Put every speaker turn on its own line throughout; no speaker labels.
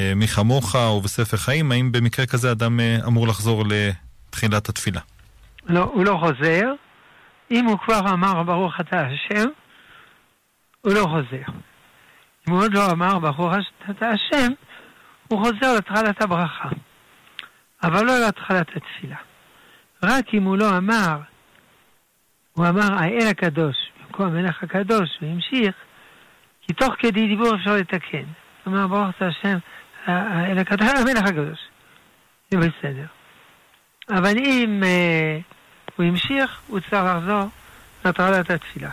אה, מי כמוך ובספר חיים, האם במקרה כזה אדם אה, אמור לחזור לתחילת התפילה?
לא, הוא לא חוזר. אם הוא כבר אמר ברוך אתה השם, הוא לא חוזר. אם הוא עוד לא אמר ברוך אתה השם, הוא חוזר להתחלת הברכה. אבל לא להתחלת התפילה. רק אם הוא לא אמר, הוא אמר האל הקדוש במקום המלך הקדוש, והמשיך, כי תוך כדי דיבור אפשר לתקן. כלומר, ברוך אתה השם, האל הקדוש, המלך הקדוש. זה בסדר. אבל אם אה, הוא המשיך, הוא צריך לחזור להטרלת התפילה.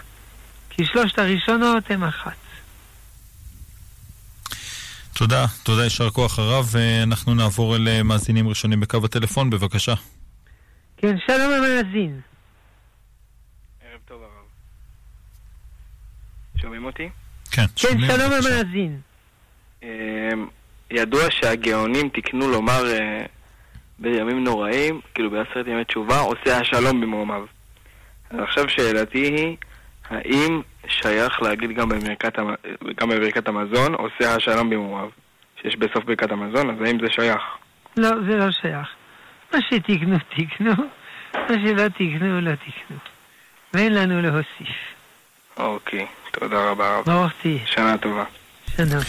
כי שלושת הראשונות הם אחת.
תודה, תודה, יישר כוח הרב. אנחנו נעבור אל מאזינים ראשונים בקו הטלפון, בבקשה.
כן, שלום המאזין.
ערב טוב הרב. שומעים אותי?
כן,
כן, שלום המאזין.
ידוע שהגאונים תיקנו לומר אה, בימים נוראים, כאילו בעשרת ימי תשובה, עושה השלום במרומיו. אז עכשיו שאלתי היא, האם שייך להגיד גם בברכת, המ... גם בברכת המזון, עושה השלום במרומיו, שיש בסוף ברכת המזון, אז האם זה שייך?
לא, זה לא שייך. מה שתיקנו, תיקנו, מה שלא תיקנו, לא תיקנו. ואין לנו להוסיף.
אוקיי, תודה רבה רב.
ברוך תהיה.
שנה טובה.
שנה.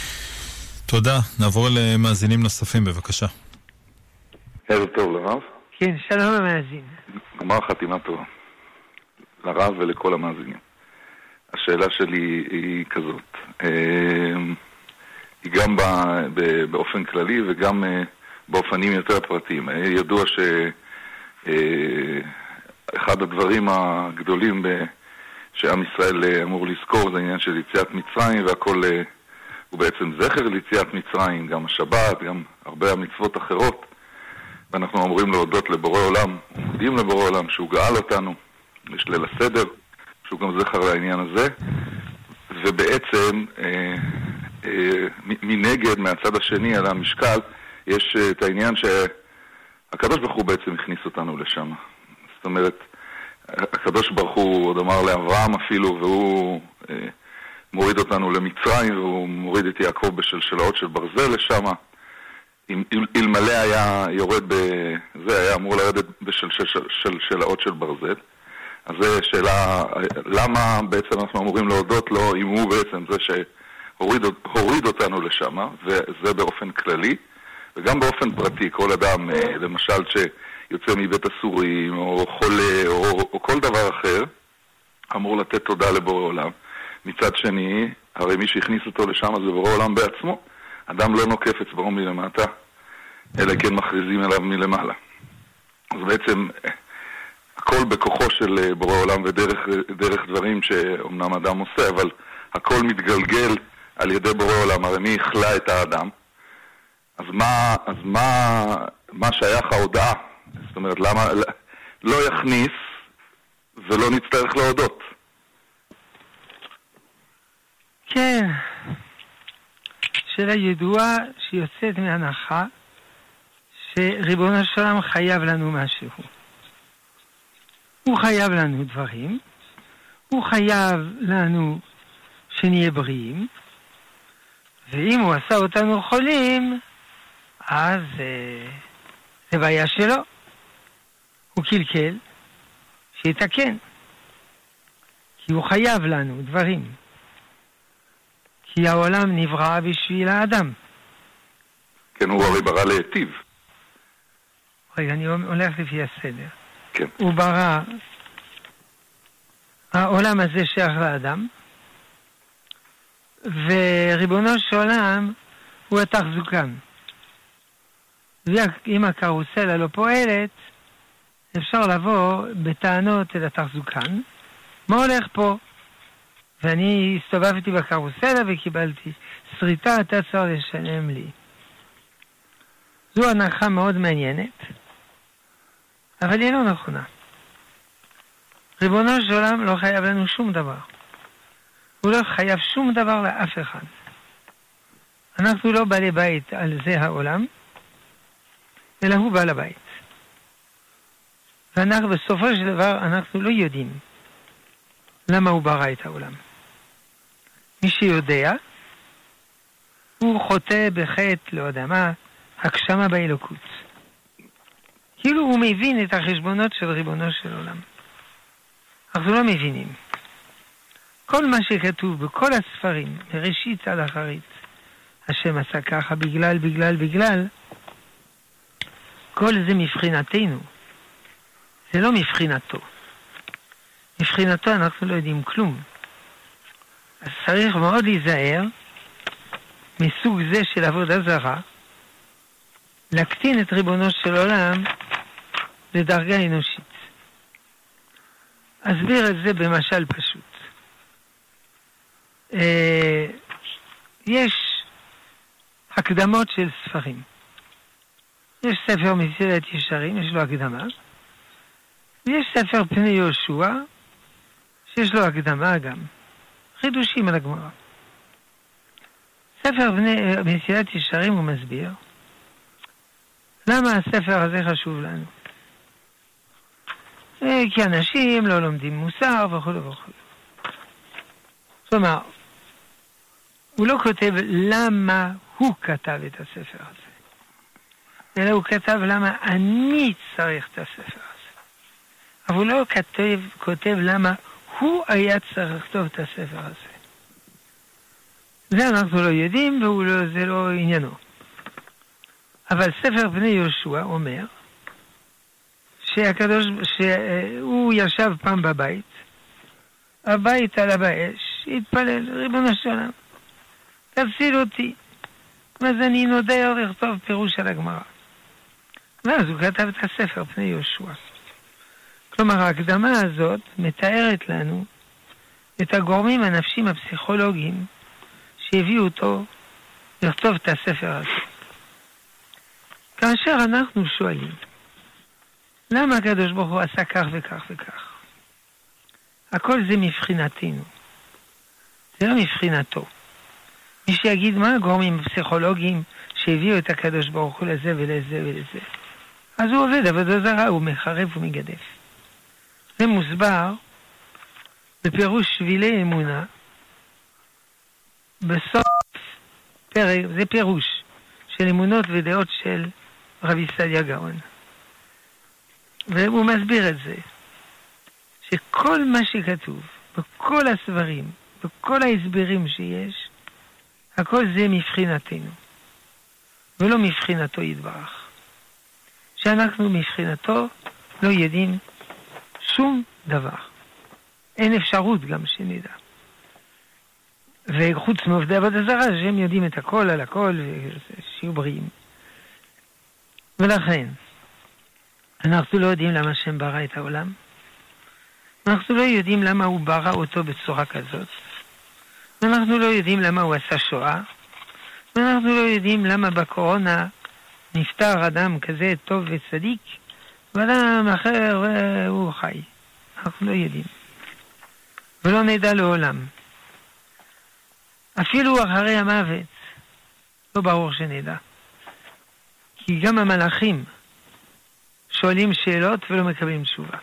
תודה. נעבור למאזינים נוספים, בבקשה.
ערב טוב לרב.
כן, שלום המאזין.
גמר חתימה טובה. לרב ולכל המאזינים. השאלה שלי היא כזאת, אמ, היא גם באופן כללי וגם אה, באופנים יותר פרטיים. אה, ידוע שאחד אה, הדברים הגדולים שעם ישראל אמור לזכור זה העניין של יציאת מצרים והכל הוא בעצם זכר ליציאת מצרים, גם השבת, גם הרבה המצוות אחרות ואנחנו אמורים להודות לבורא עולם, מודים לבורא עולם שהוא גאל אותנו, יש ליל הסדר, שהוא גם זכר לעניין הזה, ובעצם אה, אה, מנגד, מהצד השני, על המשקל, יש אה, את העניין שהקדוש ברוך הוא בעצם הכניס אותנו לשם. זאת אומרת, הקדוש ברוך הוא עוד אמר לאברהם אפילו, והוא אה, מוריד אותנו למצרים, והוא מוריד את יעקב בשלשלאות של ברזל לשם. אלמלא היה יורד בזה, היה אמור לרדת בשלשלאות של ברזל. אז זו שאלה, למה בעצם אנחנו אמורים להודות לו אם הוא בעצם זה שהוריד אותנו לשם, וזה באופן כללי, וגם באופן פרטי, כל אדם, אה, למשל, שיוצא מבית הסורים, או חולה, או, או כל דבר אחר, אמור לתת תודה לבורא עולם. מצד שני, הרי מי שהכניס אותו לשם זה בורא עולם בעצמו. אדם לא נוקף אצבעו מלמטה, אלא כן מכריזים אליו מלמעלה. אז בעצם הכל בכוחו של אה, בורא עולם ודרך דברים שאומנם אדם עושה, אבל הכל מתגלגל על ידי בורא עולם. הרי מי הכלה את האדם? אז מה, אז מה, מה שייך ההודעה? זאת אומרת, למה לא יכניס ולא נצטרך להודות?
כן, שאלה ידועה שיוצאת מהנחה שריבונו של עולם חייב לנו משהו. הוא חייב לנו דברים, הוא חייב לנו שנהיה בריאים, ואם הוא עשה אותנו חולים, אז אה, זה בעיה שלו. הוא קלקל, שיתקן. כי הוא חייב לנו דברים. כי העולם נברא בשביל האדם.
כן, הוא הרי ברא להיטיב.
רגע, אני הולך לפי הסדר.
כן.
הוא ברא, העולם הזה שייך לאדם, וריבונו של עולם הוא התחזוקן. ואם הקרוסלה לא פועלת, אפשר לבוא בטענות אל התחזוקן. מה הולך פה? ואני הסתובבתי בקרוסלה וקיבלתי שריטה, אתה צריך לשלם לי. זו הנחה מאוד מעניינת. אבל היא לא נכונה. ריבונו של עולם לא חייב לנו שום דבר. הוא לא חייב שום דבר לאף אחד. אנחנו לא בעלי בית על זה העולם, אלא הוא בעל הבית. ואנחנו בסופו של דבר, אנחנו לא יודעים למה הוא ברא את העולם. מי שיודע, הוא חוטא בחטא, לא יודע מה, הגשמה באלוקות. כאילו הוא מבין את החשבונות של ריבונו של עולם. אנחנו לא מבינים. כל מה שכתוב בכל הספרים, מראשית עד אחרית, השם עשה ככה בגלל, בגלל, בגלל, כל זה מבחינתנו. זה לא מבחינתו. מבחינתו אנחנו לא יודעים כלום. אז צריך מאוד להיזהר מסוג זה של עבודה זרה, להקטין את ריבונו של עולם לדרגה אנושית. אסביר את זה במשל פשוט. אה, יש הקדמות של ספרים. יש ספר מסילת ישרים, יש לו הקדמה, ויש ספר פני יהושע, שיש לו הקדמה גם. חידושים על הגמרא. ספר בני, מסילת ישרים הוא מסביר למה הספר הזה חשוב לנו. אה, כי אנשים לא לומדים מוסר וכו' וכו'. כלומר, הוא לא כותב למה הוא כתב את הספר הזה, אלא הוא כתב למה אני צריך את הספר הזה. אבל הוא לא כותב, כותב למה הוא היה צריך לכתוב את הספר הזה. זה אנחנו לא יודעים וזה לא עניינו. אבל ספר בני יהושע אומר שהקדוש, שהוא ישב פעם בבית, הבית עלה באש, התפלל, ריבונו של עולם, תציל אותי. ואז אני נודר לכתוב פירוש על הגמרא. ואז הוא כתב את הספר פני יהושע. כלומר, ההקדמה הזאת מתארת לנו את הגורמים הנפשיים הפסיכולוגיים שהביאו אותו לכתוב את הספר הזה. כאשר אנחנו שואלים, למה הקדוש ברוך הוא עשה כך וכך וכך? הכל זה מבחינתנו. זה לא מבחינתו. מי שיגיד מה הגורמים הפסיכולוגיים שהביאו את הקדוש ברוך הוא לזה ולזה ולזה. אז הוא עובד עבודה זרה, הוא מחרב ומגדף. זה מוסבר בפירוש שבילי אמונה, בסוף פרק, זה פירוש של אמונות ודעות של רבי סעדיה גאון. והוא מסביר את זה, שכל מה שכתוב בכל הסברים, בכל ההסברים שיש, הכל זה מבחינתנו, ולא מבחינתו יתברך. שאנחנו מבחינתו לא יודעים שום דבר. אין אפשרות גם שנדע. וחוץ מעובדי עבודה זרה, שהם יודעים את הכל על הכל, ושיהיו בריאים. ולכן, אנחנו לא יודעים למה השם ברא את העולם. אנחנו לא יודעים למה הוא ברא אותו בצורה כזאת. ואנחנו לא יודעים למה הוא עשה שואה. ואנחנו לא יודעים למה בקורונה נפטר אדם כזה טוב וצדיק, ואדם אחר הוא חי. אנחנו לא יודעים. ולא נדע לעולם. אפילו אחרי המוות, לא ברור שנדע. כי גם המלאכים שואלים שאלות ולא מקבלים תשובה.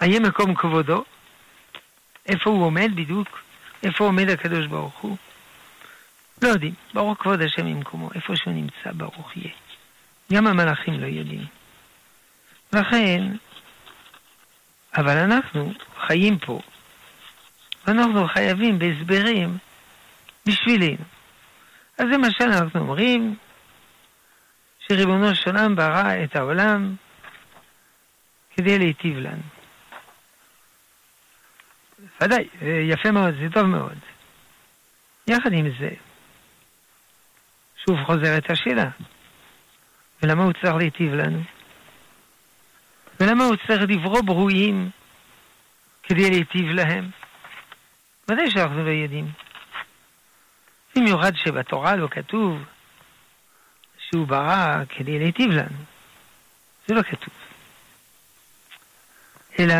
האם מקום כבודו? איפה הוא עומד בדיוק? איפה עומד הקדוש ברוך הוא? לא יודעים. ברוך כבוד השם ממקומו. איפה שהוא נמצא, ברוך יהיה. גם המלאכים לא יודעים. לכן, אבל אנחנו חיים פה, ואנחנו חייבים בהסברים בשבילנו. אז למשל אנחנו אומרים שריבונו של עולם ברא את העולם כדי להיטיב לנו. ודאי, יפה מאוד, זה טוב מאוד. יחד עם זה, שוב חוזרת השאלה, ולמה הוא צריך להיטיב לנו? ולמה הוא צריך לברוא ברואים כדי להיטיב להם? ודאי שאנחנו לא יודעים. במיוחד שבתורה לא כתוב שהוא ברא כדי להיטיב לנו. זה לא כתוב. אלא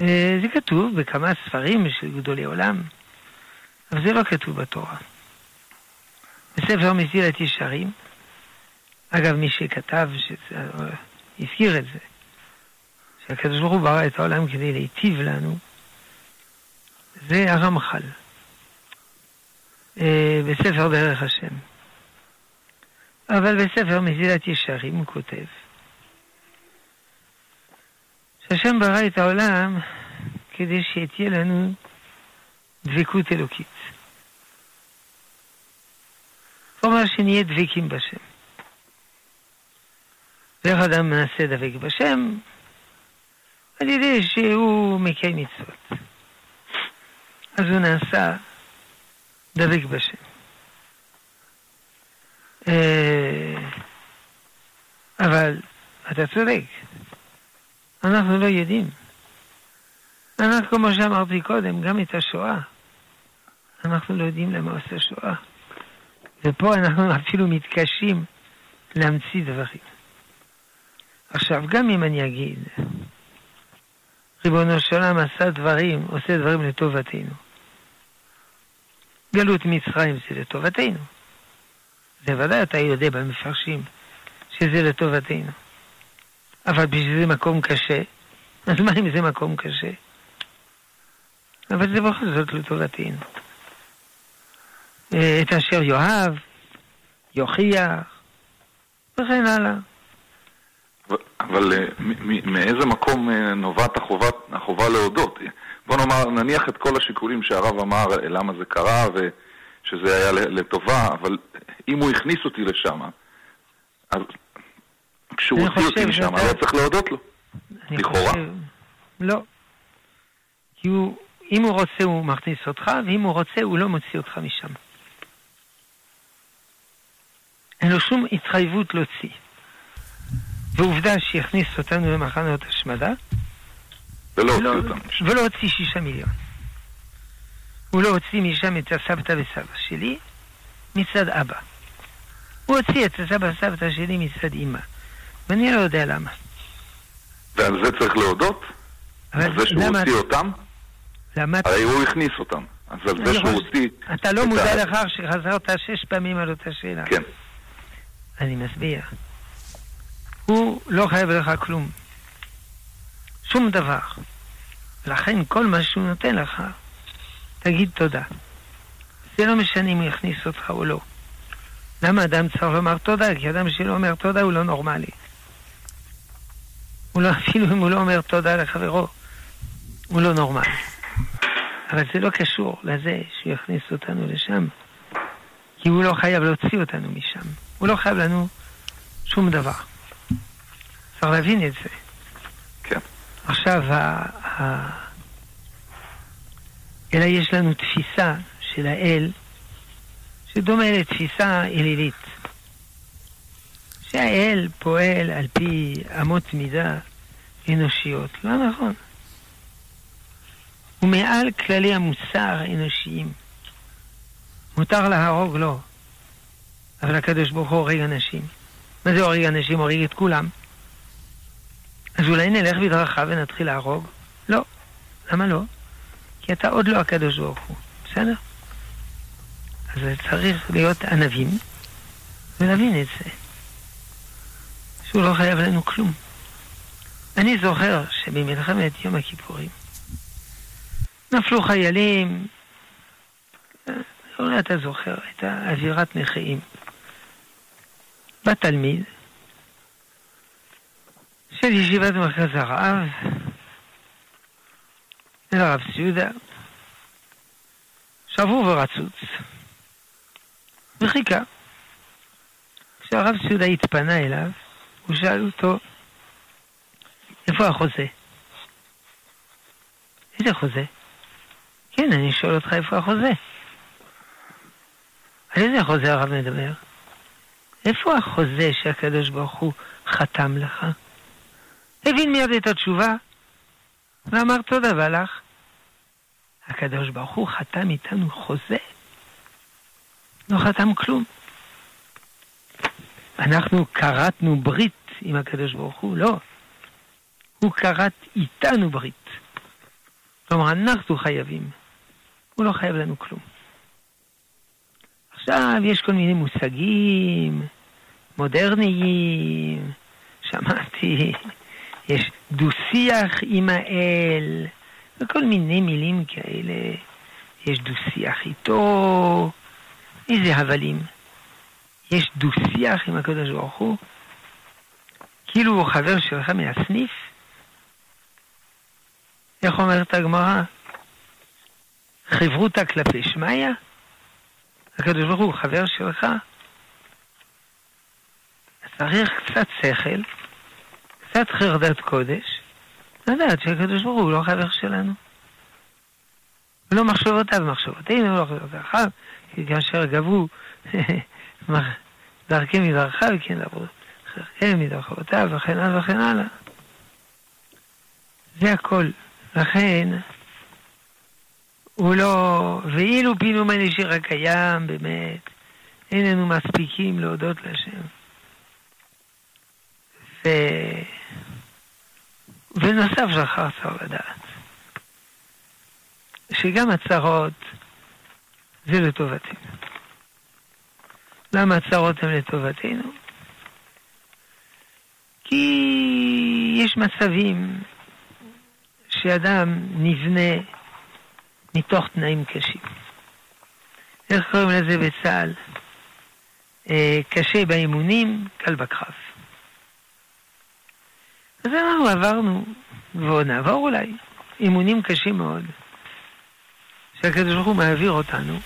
אה, זה כתוב בכמה ספרים של גדולי עולם, אבל זה לא כתוב בתורה. בספר מסילת ישרים, אגב, מי שכתב, שזה, הזכיר את זה, שהקדוש ברוך הוא ברא את העולם כדי להיטיב לנו, זה הרמח"ל. אה, בספר דרך השם. אבל בספר מזילת ישרים הוא כותב שהשם ברא את העולם כדי שתהיה לנו דבקות אלוקית. כלומר שנהיה דבקים בשם. ואיך אדם מנסה דבק בשם? על ידי שהוא מקיים מצוות. אז הוא נעשה דבק בשם. אה, אבל אתה צודק, אנחנו לא יודעים. אנחנו, כמו שאמרתי קודם, גם את השואה, אנחנו לא יודעים למה עושה שואה. ופה אנחנו אפילו מתקשים להמציא דברים. עכשיו, גם אם אני אגיד, ריבונו של עולם עשה דברים, עושה דברים לטובתנו. גלות מצרים זה לטובתנו. זה ודאי אתה יודע במפרשים שזה לטובתנו. אבל בשביל זה מקום קשה, אז מה אם זה מקום קשה? אבל זה בכל זאת לטובתנו. אה, את אשר יאהב, יוכיח, וכן הלאה.
אבל אה, מאיזה מקום אה, נובעת החובה, החובה להודות? בוא נאמר, נניח את כל השיקולים שהרב אמר למה זה קרה ושזה היה לטובה, אבל אם הוא הכניס אותי לשם, אז כשהוא הוציא אותי משם, לא צריך להודות לו, לכאורה.
לא. כי הוא, אם הוא רוצה הוא מכניס אותך, ואם הוא רוצה הוא לא מוציא אותך משם. אין לו שום התחייבות להוציא. ועובדה שהכניס אותנו למחנות השמדה,
ולא הוציא אותם
משם. ולא הוציא שישה מיליון. הוא לא הוציא משם את הסבתא וסבא שלי מצד אבא. הוא הוציא את הסבא וסבתא שלי מצד אמא. ואני לא יודע למה.
ועל זה צריך להודות? על זה שהוא למה... הוציא אותם?
למה...
הרי הוא הכניס אותם. אז על זה שהוא הוציא...
אתה לא מודע לכך שחזרת שש פעמים על אותה שאלה.
כן.
אני מסביר. הוא לא חייב לך כלום. שום דבר. לכן כל מה שהוא נותן לך, תגיד תודה. זה לא משנה אם הוא יכניס אותך או לא. למה אדם צריך לומר תודה? כי אדם שלא אומר תודה הוא לא נורמלי. הוא לא, אפילו אם הוא לא אומר תודה לחברו, הוא לא נורמלי. אבל זה לא קשור לזה שהוא יכניס אותנו לשם, כי הוא לא חייב להוציא אותנו משם. הוא לא חייב לנו שום דבר. צריך להבין את זה.
כן.
עכשיו, ה... ה... אלא יש לנו תפיסה של האל שדומה לתפיסה אלילית. שהאל פועל על פי אמות מידה אנושיות. לא נכון. הוא מעל כללי המוסר האנושיים. מותר להרוג? לא. אבל הקדוש ברוך הוא הורג אנשים. מה זה הורג אנשים? הורג את כולם. אז אולי נלך בדרכיו ונתחיל להרוג? לא. למה לא? כי אתה עוד לא הקדוש ברוך הוא. בסדר? אז צריך להיות ענבים ולהבין את זה. שהוא לא חייב לנו כלום. אני זוכר שבמלחמת יום הכיפורים נפלו חיילים, אולי אתה זוכר, הייתה אווירת נכים. בא תלמיד של ישיבת מרכז הרב, אל הרב ציודה, שבור ורצוץ, וחיכה. כשהרב ציודה התפנה אליו, הוא שאל אותו, איפה החוזה? איזה חוזה? כן, אני שואל אותך איפה החוזה. על איזה חוזה הרב מדבר? איפה החוזה שהקדוש ברוך הוא חתם לך? הבין מיד את התשובה ואמר תודה והלך. הקדוש ברוך הוא חתם איתנו חוזה. לא חתם כלום. אנחנו כרתנו ברית עם הקדוש ברוך הוא? לא. הוא כרת איתנו ברית. כלומר, אנחנו חייבים. הוא לא חייב לנו כלום. עכשיו יש כל מיני מושגים מודרניים, שמעתי, יש דו-שיח עם האל, וכל מיני מילים כאלה. יש דו-שיח איתו, איזה הבלים. יש דו-שיח עם הקדוש ברוך הוא, כאילו הוא חבר שלך מהסניף. איך אומרת הגמרא? חברותא כלפי שמיא? הקדוש ברוך הוא חבר שלך? צריך קצת שכל, קצת חרדת קודש, לדעת שהקדוש ברוך הוא לא חבר שלנו. ולא מחשבותיו מחשבותינו, לא מחשבותיו, כי כאשר גבו דרכי מדרכיו, כן עברו דרכי מדרכותיו, וכן הלאה וכן הלאה. זה הכל. לכן, הוא לא... ואילו פינו מנשיר הקיים, באמת, איננו מספיקים להודות להשם. ו... ונוסף זכר צריך לדעת, שגם הצרות זה לטובתנו. למה הצרות הן לטובתנו? כי יש מצבים שאדם נבנה מתוך תנאים קשים. איך קוראים לזה בצה"ל? אה, קשה באימונים, קל בקרב. אז אנחנו עברנו, ועוד נעבור אולי, אימונים קשים מאוד, שהקדוש ברוך הוא מעביר אותנו,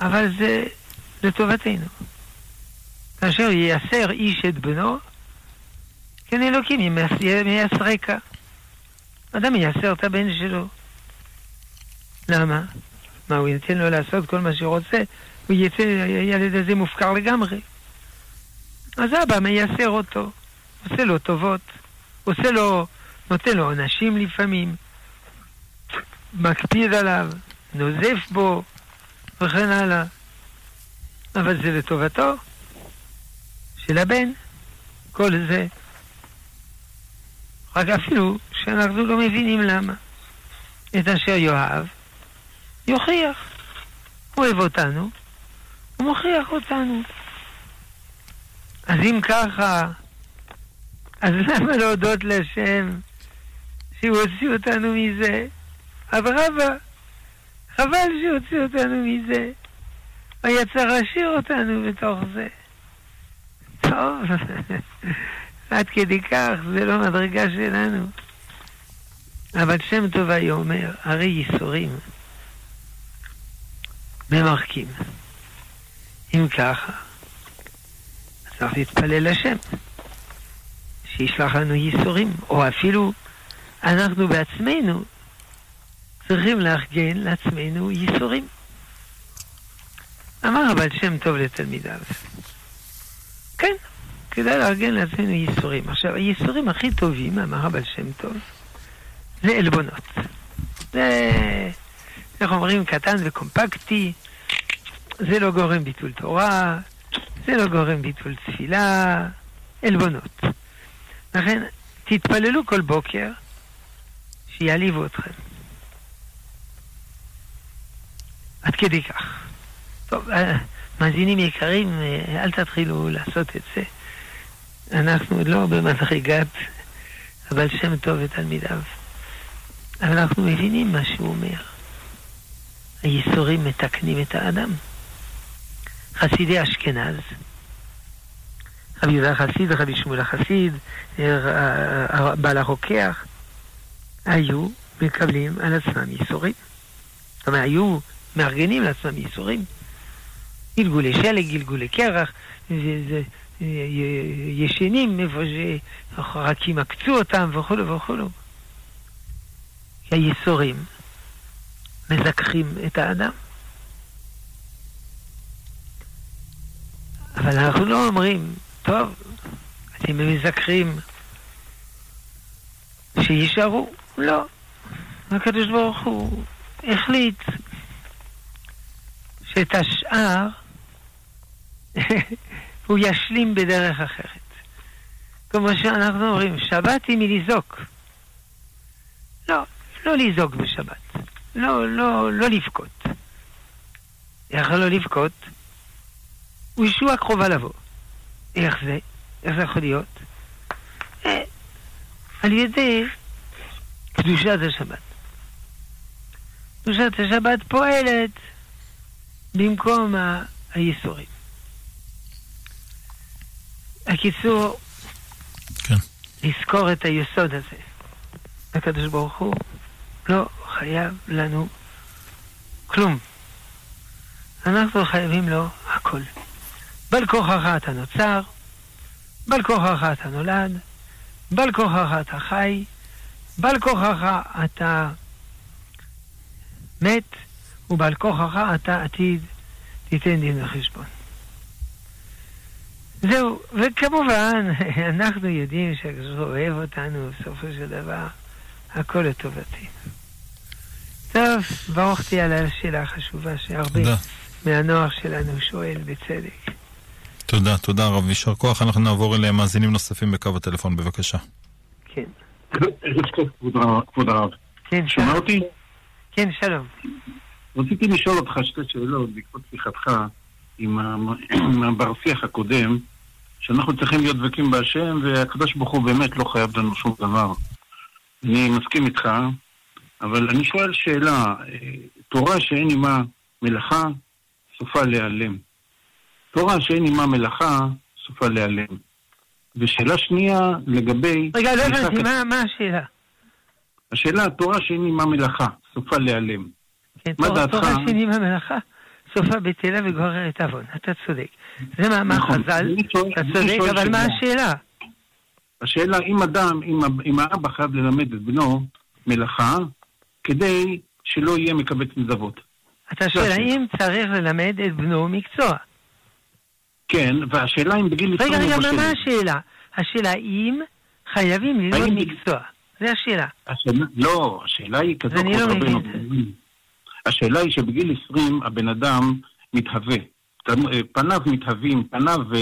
אבל זה לטובתנו. כאשר ייסר איש את בנו, כן אלוקים מייסרקה. אדם מייסר את הבן שלו. למה? מה, הוא ייתן לו לעשות כל מה שהוא רוצה? הוא יצא, הילד הזה מופקר לגמרי. אז אבא מייסר אותו. עושה לו טובות, עושה לו, נותן לו עונשים לפעמים, מקפיד עליו, נוזף בו, וכן הלאה. אבל זה לטובתו של הבן, כל זה. רק אפילו שאנחנו לא מבינים למה. את אשר יאהב, יוכיח. הוא אוהב אותנו, הוא מוכיח אותנו. אז אם ככה, אז למה להודות להשם שהוא הוציא אותנו מזה? אברבה, חבל שהוציא אותנו מזה. היה צריך להשאיר אותנו בתוך זה. טוב, עד כדי כך, זה לא מדרגה שלנו. אבל שם טוב היה אומר, הרי ייסורים ממרקים. אם ככה, צריך להתפלל לשם. שישלח לנו ייסורים, או אפילו אנחנו בעצמנו צריכים לארגן לעצמנו ייסורים. אמר אבל שם טוב לתלמידיו. כן, כדאי לארגן לעצמנו ייסורים. עכשיו, הייסורים הכי טובים, אמר אבל שם טוב, זה עלבונות. זה, איך אומרים, קטן וקומפקטי, זה לא גורם ביטול תורה, זה לא גורם ביטול תפילה, עלבונות. לכן, תתפללו כל בוקר שיעליבו אתכם. עד כדי כך. טוב, אה, מאזינים יקרים, אה, אל תתחילו לעשות את זה. אנחנו לא במדרגת אבל שם טוב ותלמידיו. אבל אנחנו מבינים מה שהוא אומר. הייסורים מתקנים את האדם. חסידי אשכנז, רבי יהודה החסיד, רבי שמואל החסיד, בעל הרוקח, היו מקבלים על עצמם ייסורים. זאת אומרת, היו מארגנים לעצמם ייסורים. גלגולי שלג, גלגולי קרח, ישנים איפה שרקים עקצו אותם וכולו וכולו. הייסורים מזכחים את האדם. אבל אנחנו לא אומרים, טוב, אתם מזכרים שיישארו. לא. הקדוש ברוך הוא החליט שאת השאר הוא ישלים בדרך אחרת. כמו שאנחנו אומרים, שבת היא מלזעוק. לא, לא לזעוק בשבת. לא, לא, לא לבכות. איך לא לבכות? הוא ישוע קרובה לבוא. איך זה? איך זה יכול להיות? אה, על ידי קדושת השבת. קדושת השבת פועלת במקום הייסורים. הקיצור,
כן.
לזכור את היסוד הזה. הקדוש ברוך הוא לא חייב לנו כלום. אנחנו חייבים לו הכל. בעל כוחך אתה נוצר, בעל כוחך אתה נולד, בעל כוחך אתה חי, בעל כוחך אתה מת, ובעל כוחך אתה עתיד תיתן דין וחשבון. זהו, וכמובן, אנחנו יודעים שהקדוש הוא אוהב אותנו, בסופו של דבר, הכל לטובתי. טוב, ברוך תהיה על השאלה החשובה שהרבה. מהנוער שלנו שואל בצדק.
תודה, תודה רב, יישר כוח. אנחנו נעבור אל מאזינים נוספים בקו הטלפון, בבקשה.
כן.
ערב טוב, כבוד הרב-.
כן,
שומע. אותי?
כן, שלום.
רציתי לשאול אותך שתי שאלות בעקבות שיחתך עם ה- עם הבר-שיח הקודם, שאנחנו צריכים להיות דבקים בהשם, והקדוש ברוך הוא באמת לא חייב לנו שום דבר. אני מסכים איתך, אבל אני שואל שאלה, אה, תורה שאין עימה מלאכה, סופה להיעלם. תורה שאין עימה מלאכה, סופה להיעלם. ושאלה שנייה, לגבי...
רגע, לא הבנתי, מה- מה השאלה?
השאלה, תורה שאין עימה מלאכה, סופה להיעלם.
כן,
מה
תורה-
דעתך?
תורה שני במלאכה, סופה בטלה וגוררת עוון. אתה צודק. זה מאמר
נכון.
חז"ל,
שואל-
אתה צודק, אבל מה
שאלה.
השאלה?
השאלה אם אדם, אם, אם האבא חייב ללמד את בנו מלאכה, כדי שלא יהיה מקבץ נדבות.
אתה שואל. האם צריך ללמד את בנו מקצוע?
כן, והשאלה אם בגיל
רגע,
20
רגע,
הוא
מה- השאלה? השאלה אם חייבים ללמוד
האם-
מקצוע. זה השאלה.
השאלה, לא, השאלה היא כזאת,
אני לא
רבנו. השאלה היא שבגיל 20 הבן אדם מתהווה. פניו מתהווים, פניו אה,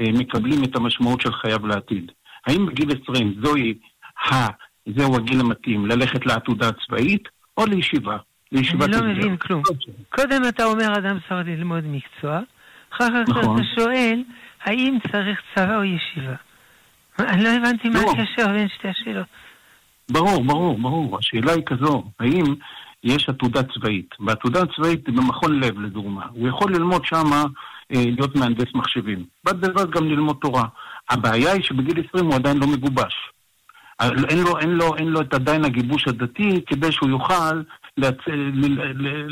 אה, מקבלים את המשמעות של חייו לעתיד. האם בגיל 20 זוהי ה... זהו הגיל המתאים, ללכת לעתודה הצבאית או לישיבה? לישיבת
אני לא. מבין כלום. קודם אתה אומר אדם צריך ללמוד מקצוע, אחר כך
נכון.
אתה שואל האם צריך צבא או ישיבה. אני לא הבנתי מה. הקשר בין שתי השאלות.
ברור, ברור, ברור. השאלה היא כזו, האם יש עתודה צבאית? בעתודה הצבאית, במכון לב לדוגמה, הוא יכול ללמוד שמה אה, להיות מהנדס מחשבים. בד בבד גם ללמוד תורה. הבעיה היא שבגיל 20 הוא עדיין לא מגובש. אין לו, אין לו, אין לו את עדיין הגיבוש הדתי כדי שהוא יוכל להצ...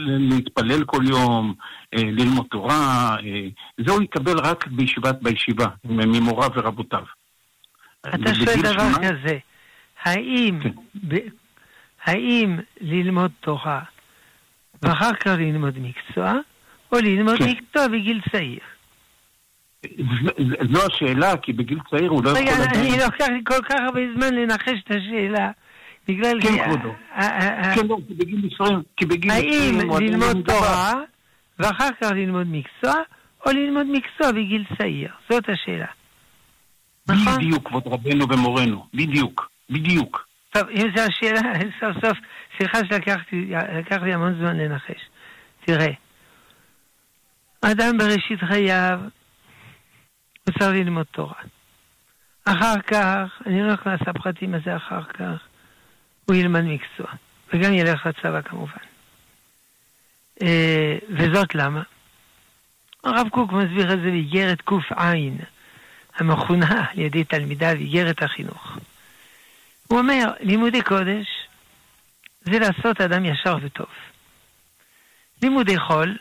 להתפלל כל יום, אה, ללמוד תורה. אה, זה הוא יקבל רק בישיבת, בישיבה, ממוריו ורבותיו.
אתה שואל
ובגיל
דבר
18
כזה, האם,
כן.
ב- האם ללמוד תורה ואחר כך ללמוד מקצוע, או ללמוד
כן.
מקצוע בגיל צעיר?
זו השאלה, כי בגיל צעיר הוא לא יכול
רגע,
לדעת.
אני לוקח לי כל כך הרבה זמן לנחש את השאלה, בגלל...
כן, כבודו.
ה- ה-
כן, לא, כי בגיל 20, כי בגיל 20
האם ללמוד. תורה ואחר כך ללמוד מקצוע, או ללמוד מקצוע בגיל צעיר? זאת השאלה. נכון?
בדיוק, כבוד רבנו ומורנו, בדיוק, בדיוק.
טוב, אם זו השאלה, סוף סוף, סליחה שלקחתי לקח לי המון זמן לנחש. תראה, אדם בראשית חייו, הוא צריך ללמוד תורה. אחר כך, אני לא נכנס לפרטים מה זה אחר כך, הוא ילמד מקצוע, וגם ילך לצבא כמובן. אה, וזאת למה? הרב קוק מסביר את זה באיגרת ק"ע, המכונה על ידי תלמידיו איגרת החינוך. הוא אומר, לימודי קודש זה לעשות אדם ישר וטוב. לימודי חול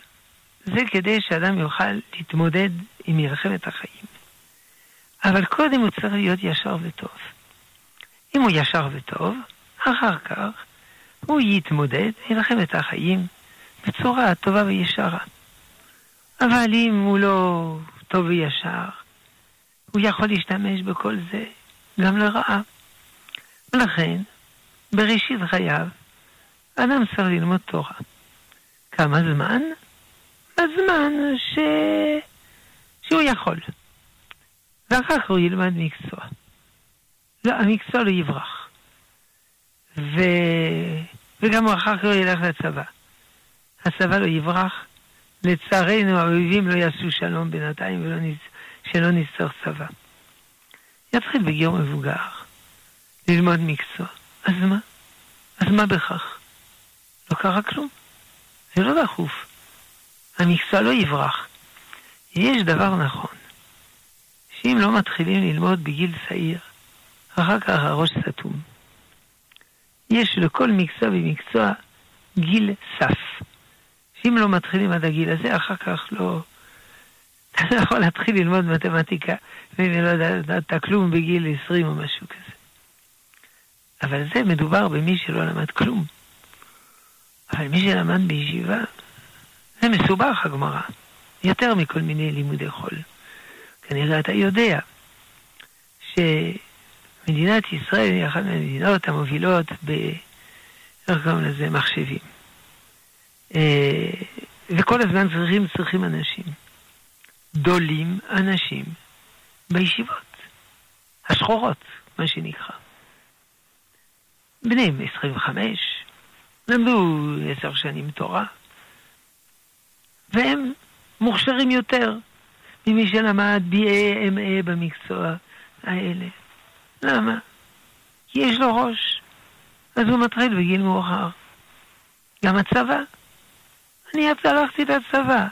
זה כדי שאדם יוכל להתמודד עם מלחמת החיים. אבל קודם הוא צריך להיות ישר וטוב. אם הוא ישר וטוב, אחר כך הוא יתמודד עם מלחמת החיים בצורה טובה וישרה. אבל אם הוא לא טוב וישר, הוא יכול להשתמש בכל זה גם לרעה. ולכן, בראשית חייו, אדם צריך ללמוד תורה. כמה זמן? בזמן ש... שהוא יכול. ואחר כך הוא ילמד מקצוע. לא, המקצוע לא יברח. ו... וגם אחר כך הוא ילך לצבא. הצבא לא יברח. לצערנו האויבים לא יעשו שלום בינתיים ולא נצ... שלא נצטרך צבא. יתחיל בגיור מבוגר. ללמוד מקצוע. אז מה? אז מה בכך? לא קרה כלום. זה לא דחוף. המקצוע לא יברח. יש דבר נכון, שאם לא מתחילים ללמוד בגיל צעיר, אחר כך הראש סתום. יש לכל מקצוע ומקצוע גיל סף. שאם לא מתחילים עד הגיל הזה, אחר כך לא... אתה לא יכול להתחיל ללמוד מתמטיקה, ואם לא יודעת כלום בגיל 20 או משהו כזה. אבל זה מדובר במי שלא למד כלום. אבל מי שלמד בישיבה, זה מסובך הגמרא, יותר מכל מיני לימודי חול. כנראה אתה יודע שמדינת ישראל היא אחת מהמדינות המובילות ב... איך קוראים לזה? מחשבים. אה, וכל הזמן צריכים, צריכים אנשים. דולים אנשים בישיבות, השחורות, מה שנקרא. בני 25, למדו עשר שנים תורה, והם מוכשרים יותר ממי שלמד BA, MA במקצוע האלה. למה? כי יש לו ראש, אז הוא מתחיל בגיל מאוחר. גם הצבא. אני הלכתי לצבא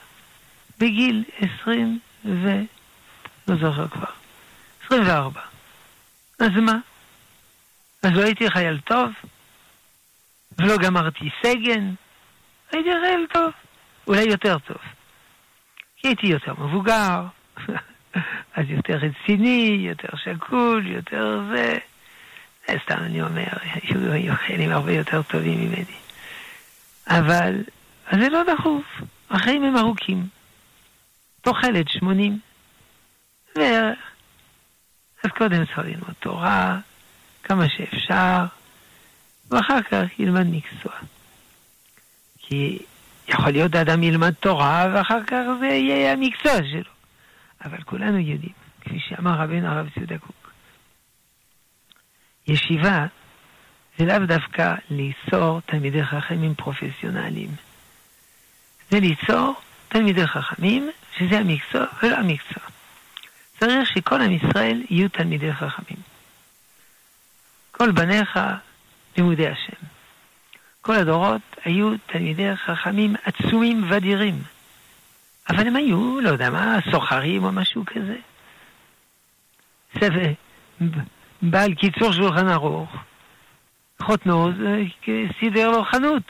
בגיל 20 ו... לא זוכר כבר. 24. אז מה? אז לא הייתי חייל טוב? ולא גמרתי סגן? הייתי חייל טוב. אולי יותר טוב. כי הייתי יותר מבוגר, אז יותר רציני, יותר שקול, יותר זה. סתם אני אומר, היו חיילים הרבה יותר טובים ממני. אבל, אז זה לא דחוף, החיים הם ארוכים. תוחלת 80 בערך. אז קודם צריך ללמוד תורה, כמה שאפשר, ואחר כך ילמד מקצוע. כי יכול להיות אדם ילמד תורה, ואחר כך זה יהיה המקצוע שלו. אבל כולנו יודעים, כפי שאמר רבינו הרב ציודה קוק, ישיבה זה לאו דווקא ליצור תלמידי חכמים פרופסיונליים. זה ליצור תלמידי חכמים, שזה המקצוע ולא המקצוע. צריך שכל עם ישראל יהיו תלמידי חכמים. כל בניך לימודי השם. כל הדורות היו תלמידי חכמים עצומים ואדירים. אבל הם היו, לא יודע מה, סוחרים או משהו כזה. זה בעל קיצור שולחן ערוך, חותנו סידר לו חנות,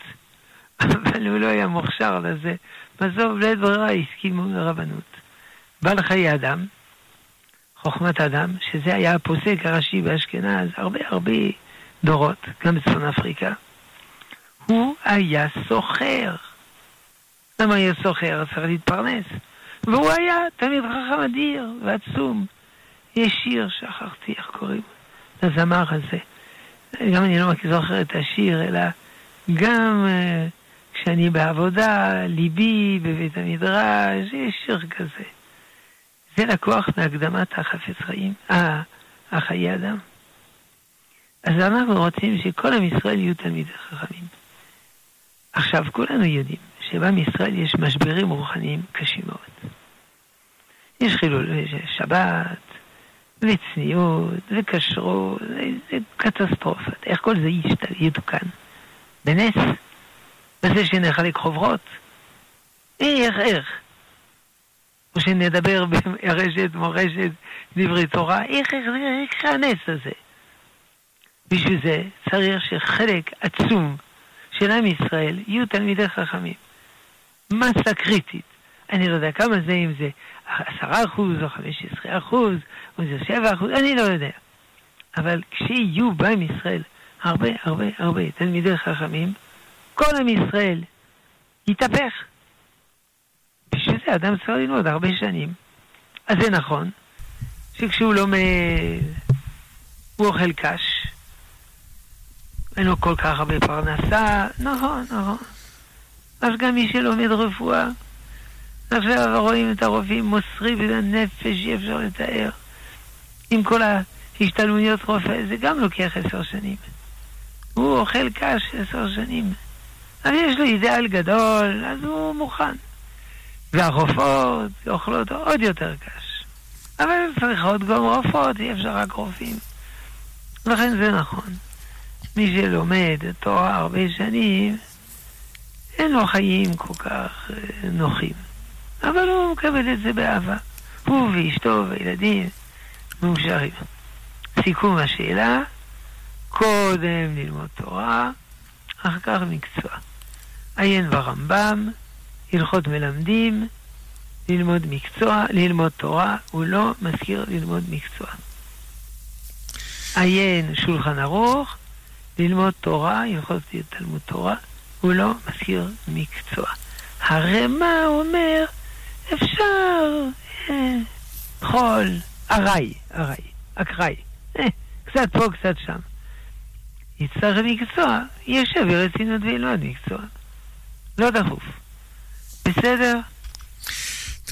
אבל הוא לא היה מוכשר לזה. בסוף, בלית ברירה, הסכימו לרבנות. בעל חיי אדם, חוכמת אדם, שזה היה הפוסק הראשי באשכנז הרבה הרבה דורות, גם בצפון אפריקה. הוא היה סוחר. למה היה סוחר? צריך להתפרנס. והוא היה תמיד חכם אדיר ועצום. יש שיר, שכחתי איך קוראים לזמר הזה. גם אני לא זוכר את השיר, אלא גם uh, כשאני בעבודה, ליבי בבית המדרש, יש שיר כזה. זה לקוח מהקדמת החפץ חיים, אה, החיי אדם. אז אנחנו רוצים שכל עם ישראל יהיו תלמידי חכמים. עכשיו, כולנו יודעים שבעם ישראל יש משברים רוחניים קשים מאוד. יש חילול שבת, וצניעות, וכשרות, זה קטסטרופות. איך כל זה יתוקן? בנס? בזה שנחלק חוברות? איך, איך? או שנדבר ברשת, מורשת, דברי תורה, איך, איך, איך הנס הזה? בשביל זה צריך שחלק עצום של עם ישראל יהיו תלמידי חכמים. מסה קריטית. אני לא יודע כמה זה, אם זה עשרה אחוז או חמש עשרה אחוז, או זה שבע אחוז, אני לא יודע. אבל כשיהיו בעם ישראל הרבה הרבה הרבה תלמידי חכמים, כל עם ישראל יתהפך. בשביל זה אדם צריך ללמוד הרבה שנים. אז זה נכון שכשהוא לומד, הוא אוכל קש, אין לו כל כך הרבה פרנסה, נכון, נכון. אז גם מי שלומד רפואה, עכשיו רואים את הרופאים מוסרים את הנפש, אי אפשר לתאר. עם כל ההשתלמויות רופא, זה גם לוקח עשר שנים. הוא אוכל קש עשר שנים. אבל יש לו אידאל גדול, אז הוא מוכן. והרופאות אוכלות עוד יותר קש. אבל צריכות גם רופאות, אי אפשר רק רופאים. לכן זה נכון. מי שלומד תורה הרבה שנים, אין לו חיים כל כך אה, נוחים. אבל הוא מקבל את זה באהבה. הוא ואשתו והילדים מאושרים. סיכום השאלה, קודם ללמוד תורה, אחר כך מקצוע. עיין ברמב"ם, הלכות מלמדים, ללמוד מקצוע, ללמוד תורה, הוא לא מזכיר ללמוד מקצוע. עיין שולחן ערוך, ללמוד תורה, הלכות תלמוד תורה, הוא לא מזכיר מקצוע. הרי מה הוא אומר? אפשר, אה, חול, ארעי, ארעי, אקראי, אה, קצת פה, קצת שם. יצטרך מקצוע, יושב ברצינות וילמד מקצוע. לא דחוף. בסדר?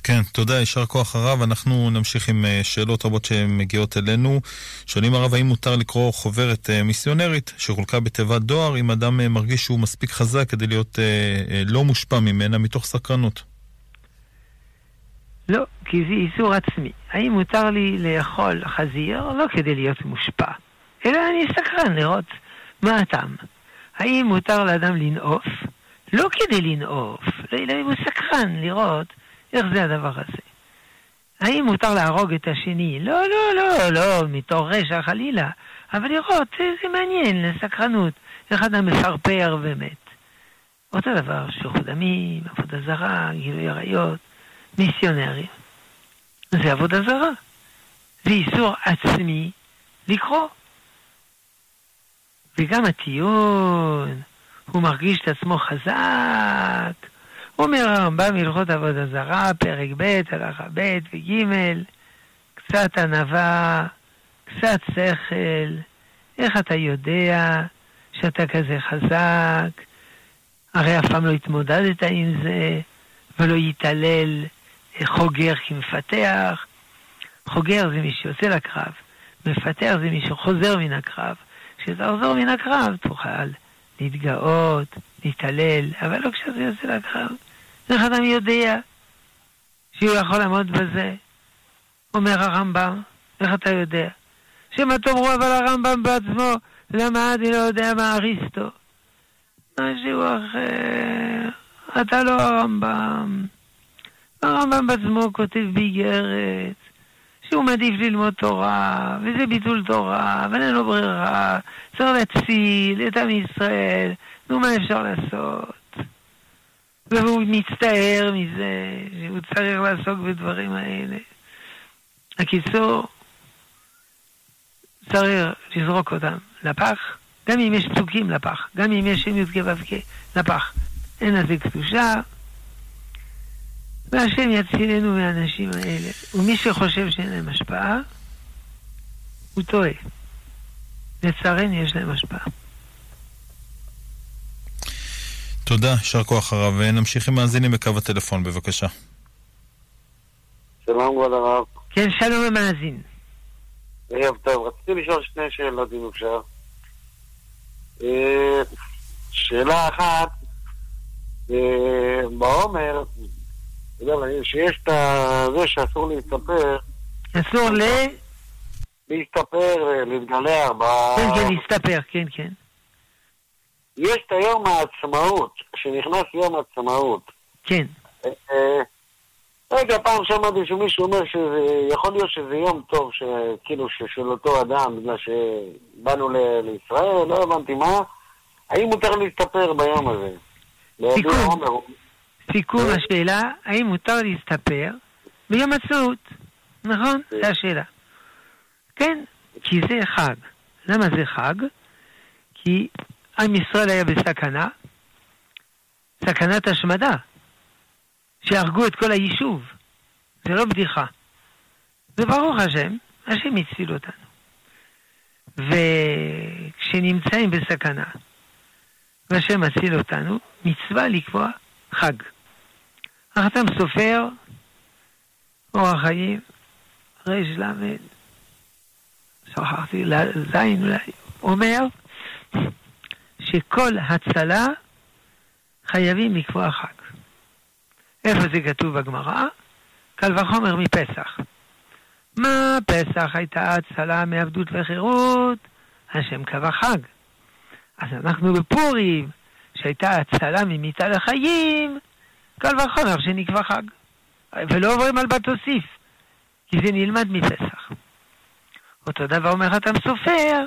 כן, תודה, יישר כוח הרב. אנחנו נמשיך עם אה, שאלות רבות שמגיעות אלינו. שואלים הרב, האם מותר לקרוא חוברת אה, מיסיונרית שחולקה בתיבת דואר אם אדם אה, מרגיש שהוא מספיק חזק כדי להיות לא מושפע ממנה מתוך סקרנות?
לא, כי זה איסור עצמי. האם מותר לי לאכול חזיר? לא כדי להיות מושפע, אלא אני סקרן לראות מה הטעם. האם מותר לאדם לנאוף? לא כדי לנאוף, אלא אם הוא סקרן לראות איך זה הדבר הזה? האם מותר להרוג את השני? לא, לא, לא, לא, מתור רשע חלילה. אבל לראות, זה, זה מעניין, לסקרנות. איך אדם מפרפר ומת. אותו דבר, שפיכות דמים, עבודה זרה, גילוי עריות, מיסיונרים. זה עבודה זרה. זה איסור עצמי לקרוא. וגם הטיעון, הוא מרגיש את עצמו חזק, אומר הרמב"ם הלכות עבודה זרה, פרק ב', הלכה ב' וג', קצת ענווה, קצת שכל, איך אתה יודע שאתה כזה חזק? הרי אף פעם לא התמודדת עם זה, ולא יתעלל חוגר כמפתח. חוגר זה מי שיוצא לקרב, מפתח זה מי שחוזר מן הקרב. כשתחזור מן הקרב תוכל להתגאות, להתעלל, אבל לא כשאתה יוצא לקרב. איך אדם יודע שהוא יכול לעמוד בזה? אומר הרמב"ם, איך אתה יודע? שמא תאמרו אבל הרמב"ם בעצמו למה אני לא יודע מה אריסטו. משהו אחר. אתה לא הרמב"ם. הרמב"ם בעצמו כותב באיגרת שהוא מעדיף ללמוד תורה, וזה ביטול תורה, אבל אין לו ברירה, צריך להציל את עם ישראל, נו מה אפשר לעשות? והוא מצטער מזה שהוא צריך לעסוק בדברים האלה. הקיצור, צריך לזרוק אותם לפח, גם אם יש פסוקים לפח, גם אם יש שם י"ק ו"ק לפח. אין לזה קדושה, והשם יצילנו מהאנשים האלה. ומי שחושב שאין להם השפעה, הוא טועה. לצערנו יש להם השפעה.
תודה, יישר כוח הרב. נמשיך עם מאזינים בקו הטלפון, בבקשה.
שלום כבוד הרב.
כן, שלום המאזין.
ערב טוב, רציתי לשאול שני שאלות אם אפשר. אה, שאלה אחת, אה, בעומר, שיש את זה שאסור להסתפר.
אסור ל...
להסתפר, להתגלח.
כן, כן, להסתפר, כן, כן.
יש את היום העצמאות, שנכנס יום העצמאות.
כן.
אה, רגע, פעם שמעתי שמישהו אומר שיכול להיות שזה יום טוב, כאילו, של אותו אדם, בגלל שבאנו לישראל, לא הבנתי מה. האם מותר להסתפר ביום הזה?
סיכום. אה? השאלה, האם מותר להסתפר ביום עצמאות? נכון? זו השאלה. כן, כי זה חג. למה זה חג? כי עם ישראל היה בסכנה, סכנת השמדה, שהרגו את כל היישוב. זה לא בדיחה. וברוך השם, השם הציל אותנו. וכשנמצאים בסכנה, והשם מציל אותנו, מצווה לקבוע חג. החתם סופר, אורח חיים, ר"ל, שכחתי, זין אולי, אומר שכל הצלה חייבים לקבוע חג. איפה זה כתוב בגמרא? קל וחומר מפסח. מה פסח הייתה הצלה מעבדות וחירות? השם קבע חג. אז אנחנו בפורים, שהייתה הצלה ממיתה לחיים, קל וחומר שנקבע חג. ולא עוברים על בת תוסיף, כי זה נלמד מפסח. אותו דבר אומר חתם סופר,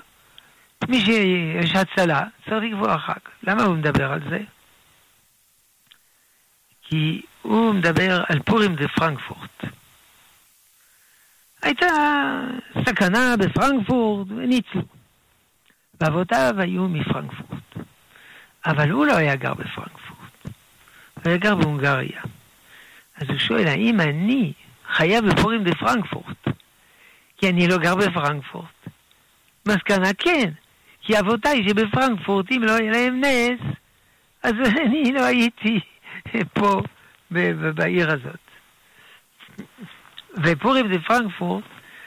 מי שיש הצלה צריך לקבוע חג. למה הוא מדבר על זה? כי הוא מדבר על פורים דה פרנקפורט. הייתה סכנה בפרנקפורט וניצלו. ואבותיו היו מפרנקפורט. אבל הוא לא היה גר בפרנקפורט, הוא היה גר בהונגריה. אז הוא שואל, האם אני חייב בפורים בפרנקפורט? כי אני לא גר בפרנקפורט. מסקנה כן, כי אבותיי שבפרנקפורט, אם לא היה להם נס, אז אני לא הייתי פה בעיר הזאת. ופורים בפרנקפורט,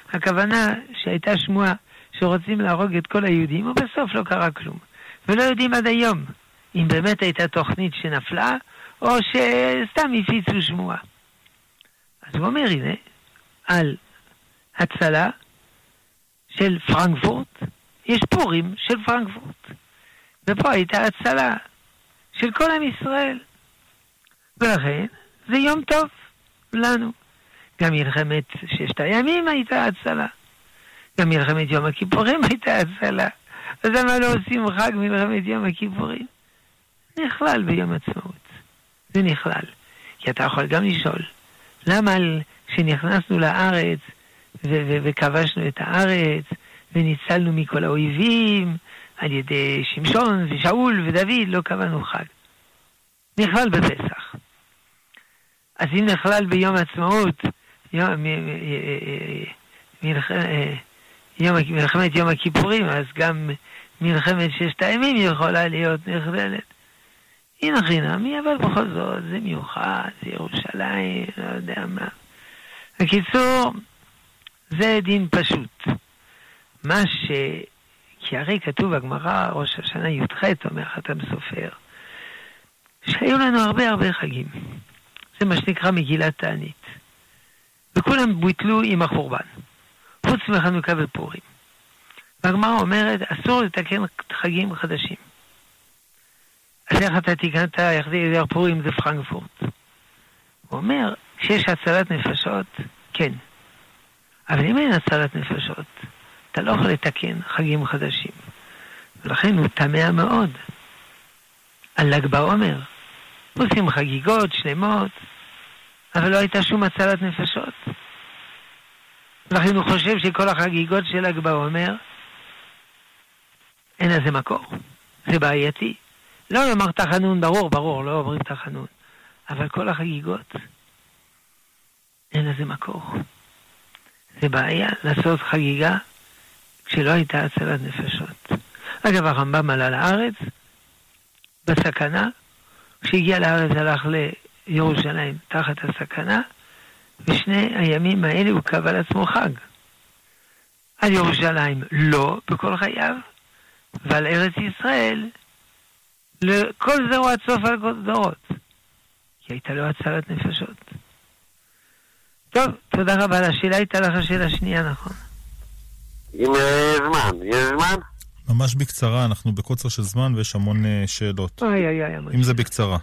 הכוונה שהייתה שמועה שרוצים להרוג את כל היהודים, ובסוף לא קרה כלום. ולא יודעים עד היום אם באמת הייתה תוכנית שנפלה, או שסתם הפיצו שמועה. אז הוא אומר, הנה, על הצלה של פרנקפורט, יש פורים של פרנקפורט. ופה הייתה הצלה של כל עם ישראל. ולכן, זה יום טוב לנו. גם מלחמת ששת הימים הייתה הצלה. גם מלחמת יום הכיפורים הייתה הצלה. אז למה לא עושים חג מלחמת יום הכיפורים? נכלל ביום עצמאות. זה נכלל. כי אתה יכול גם לשאול, למה כשנכנסנו לארץ וכבשנו את הארץ וניצלנו מכל האויבים על ידי שמשון ושאול ודוד, לא קבענו חג. נכלל בפסח. אז אם נכלל ביום עצמאות, יום, יום, מלחמת יום הכיפורים, אז גם מלחמת ששת הימים יכולה להיות נכללת. הנה חינמי, אבל בכל זאת זה מיוחד, זה ירושלים, לא יודע מה. בקיצור, זה דין פשוט. מה ש... כי הרי כתוב בגמרא, ראש השנה י"ח, אומר חתם סופר, שהיו לנו הרבה הרבה חגים. זה מה שנקרא מגילת תענית. וכולם בוטלו עם החורבן, חוץ מחנוכה ופורים. והגמרא אומרת, אסור לתקן חגים חדשים. אז איך אתה תיקנת יחדי פורים זה פרנקפורט? הוא אומר, כשיש הצלת נפשות, כן. אבל אם אין הצלת נפשות, אתה לא יכול לתקן חגים חדשים. ולכן הוא תמה מאוד על ל"ג בעומר. עושים חגיגות שלמות, אבל לא הייתה שום הצלת נפשות. לכן הוא חושב שכל החגיגות של ל"ג בעומר, אין לזה מקור. זה בעייתי. לא לומר תחנון, ברור, ברור, לא אומרים תחנון. אבל כל החגיגות, אין לזה מקור. זה בעיה לעשות חגיגה כשלא הייתה הצלת נפשות. אגב, הרמב"ם עלה לארץ בסכנה, כשהגיע לארץ הלך לירושלים תחת הסכנה, ושני הימים האלה הוא קבע לעצמו חג. על ירושלים לא בכל חייו, ועל ארץ ישראל לכל זהו עד סוף הדורות. כי הייתה לו הצלת נפשות. טוב, תודה רבה. השאלה הייתה לך השאלה שנייה, נכון?
עם אה, זמן, יש זמן?
ממש בקצרה, אנחנו בקוצר של זמן ויש המון uh, שאלות.
אוי אוי אוי.
אם זה בקצרה.